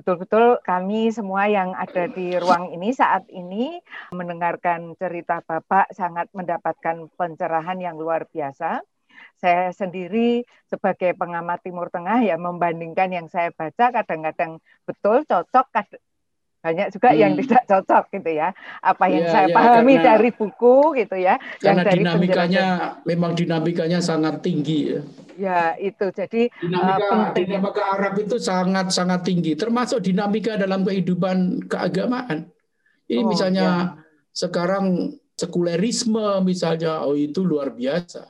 betul-betul kami semua yang ada di ruang ini saat ini mendengarkan cerita Bapak sangat mendapatkan pencerahan yang luar biasa. Saya sendiri sebagai pengamat Timur Tengah ya membandingkan yang saya baca kadang-kadang betul cocok banyak juga hmm. yang tidak cocok gitu ya. Apa yang ya, saya ya, pahami karena, dari buku gitu ya karena yang dari dinamikanya memang dinamikanya sangat tinggi ya. Ya itu. Jadi dinamika uh, dinamika Arab itu sangat sangat tinggi termasuk dinamika dalam kehidupan keagamaan. Ini oh, misalnya ya. sekarang sekulerisme misalnya oh itu luar biasa.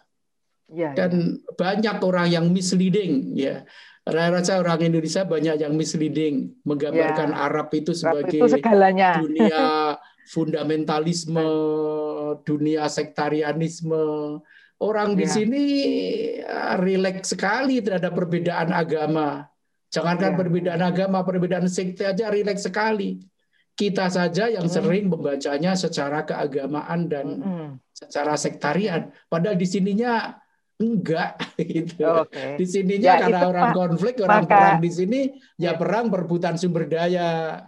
Ya, dan ya. banyak orang yang misleading ya saya rasa orang Indonesia banyak yang misleading menggambarkan ya. Arab itu sebagai itu segalanya. dunia fundamentalisme, dunia sektarianisme. Orang ya. di sini uh, rileks sekali terhadap perbedaan agama. Jangankan ya. perbedaan agama, perbedaan sekte aja rileks sekali. Kita saja yang hmm. sering membacanya secara keagamaan dan hmm. secara sektarian. Padahal di sininya Enggak gitu. Okay. Di sininya ya, karena orang Pak, konflik, orang maka, perang di sini ya, perang perebutan sumber daya.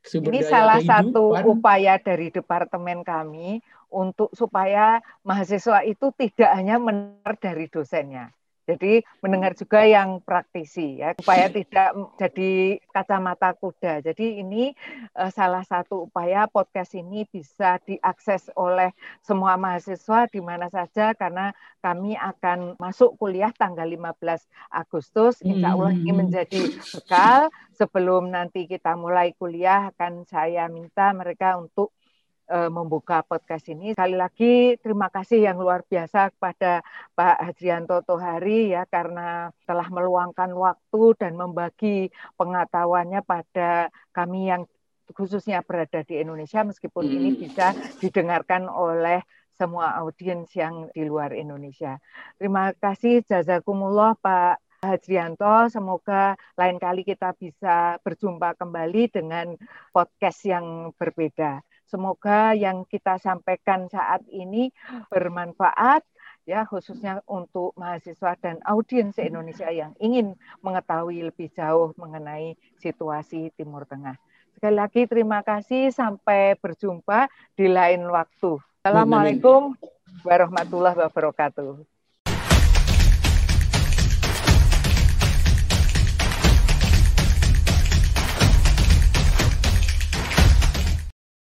Sumber ini daya salah kehidupan. satu upaya dari departemen kami untuk supaya mahasiswa itu tidak hanya mendengar dari dosennya, jadi mendengar juga yang praktisi ya supaya tidak jadi kacamata kuda. Jadi ini uh, salah satu upaya podcast ini bisa diakses oleh semua mahasiswa di mana saja karena kami akan masuk kuliah tanggal 15 Agustus. Insya Allah ini hmm. menjadi bekal sebelum nanti kita mulai kuliah akan saya minta mereka untuk membuka podcast ini. Sekali lagi terima kasih yang luar biasa kepada Pak Hadrianto Tohari ya karena telah meluangkan waktu dan membagi pengetahuannya pada kami yang khususnya berada di Indonesia meskipun hmm. ini bisa didengarkan oleh semua audiens yang di luar Indonesia. Terima kasih jazakumullah Pak Hadrianto, semoga lain kali kita bisa berjumpa kembali dengan podcast yang berbeda. Semoga yang kita sampaikan saat ini bermanfaat ya khususnya untuk mahasiswa dan audiens Indonesia yang ingin mengetahui lebih jauh mengenai situasi Timur Tengah. Sekali lagi terima kasih sampai berjumpa di lain waktu. Assalamualaikum warahmatullahi wabarakatuh.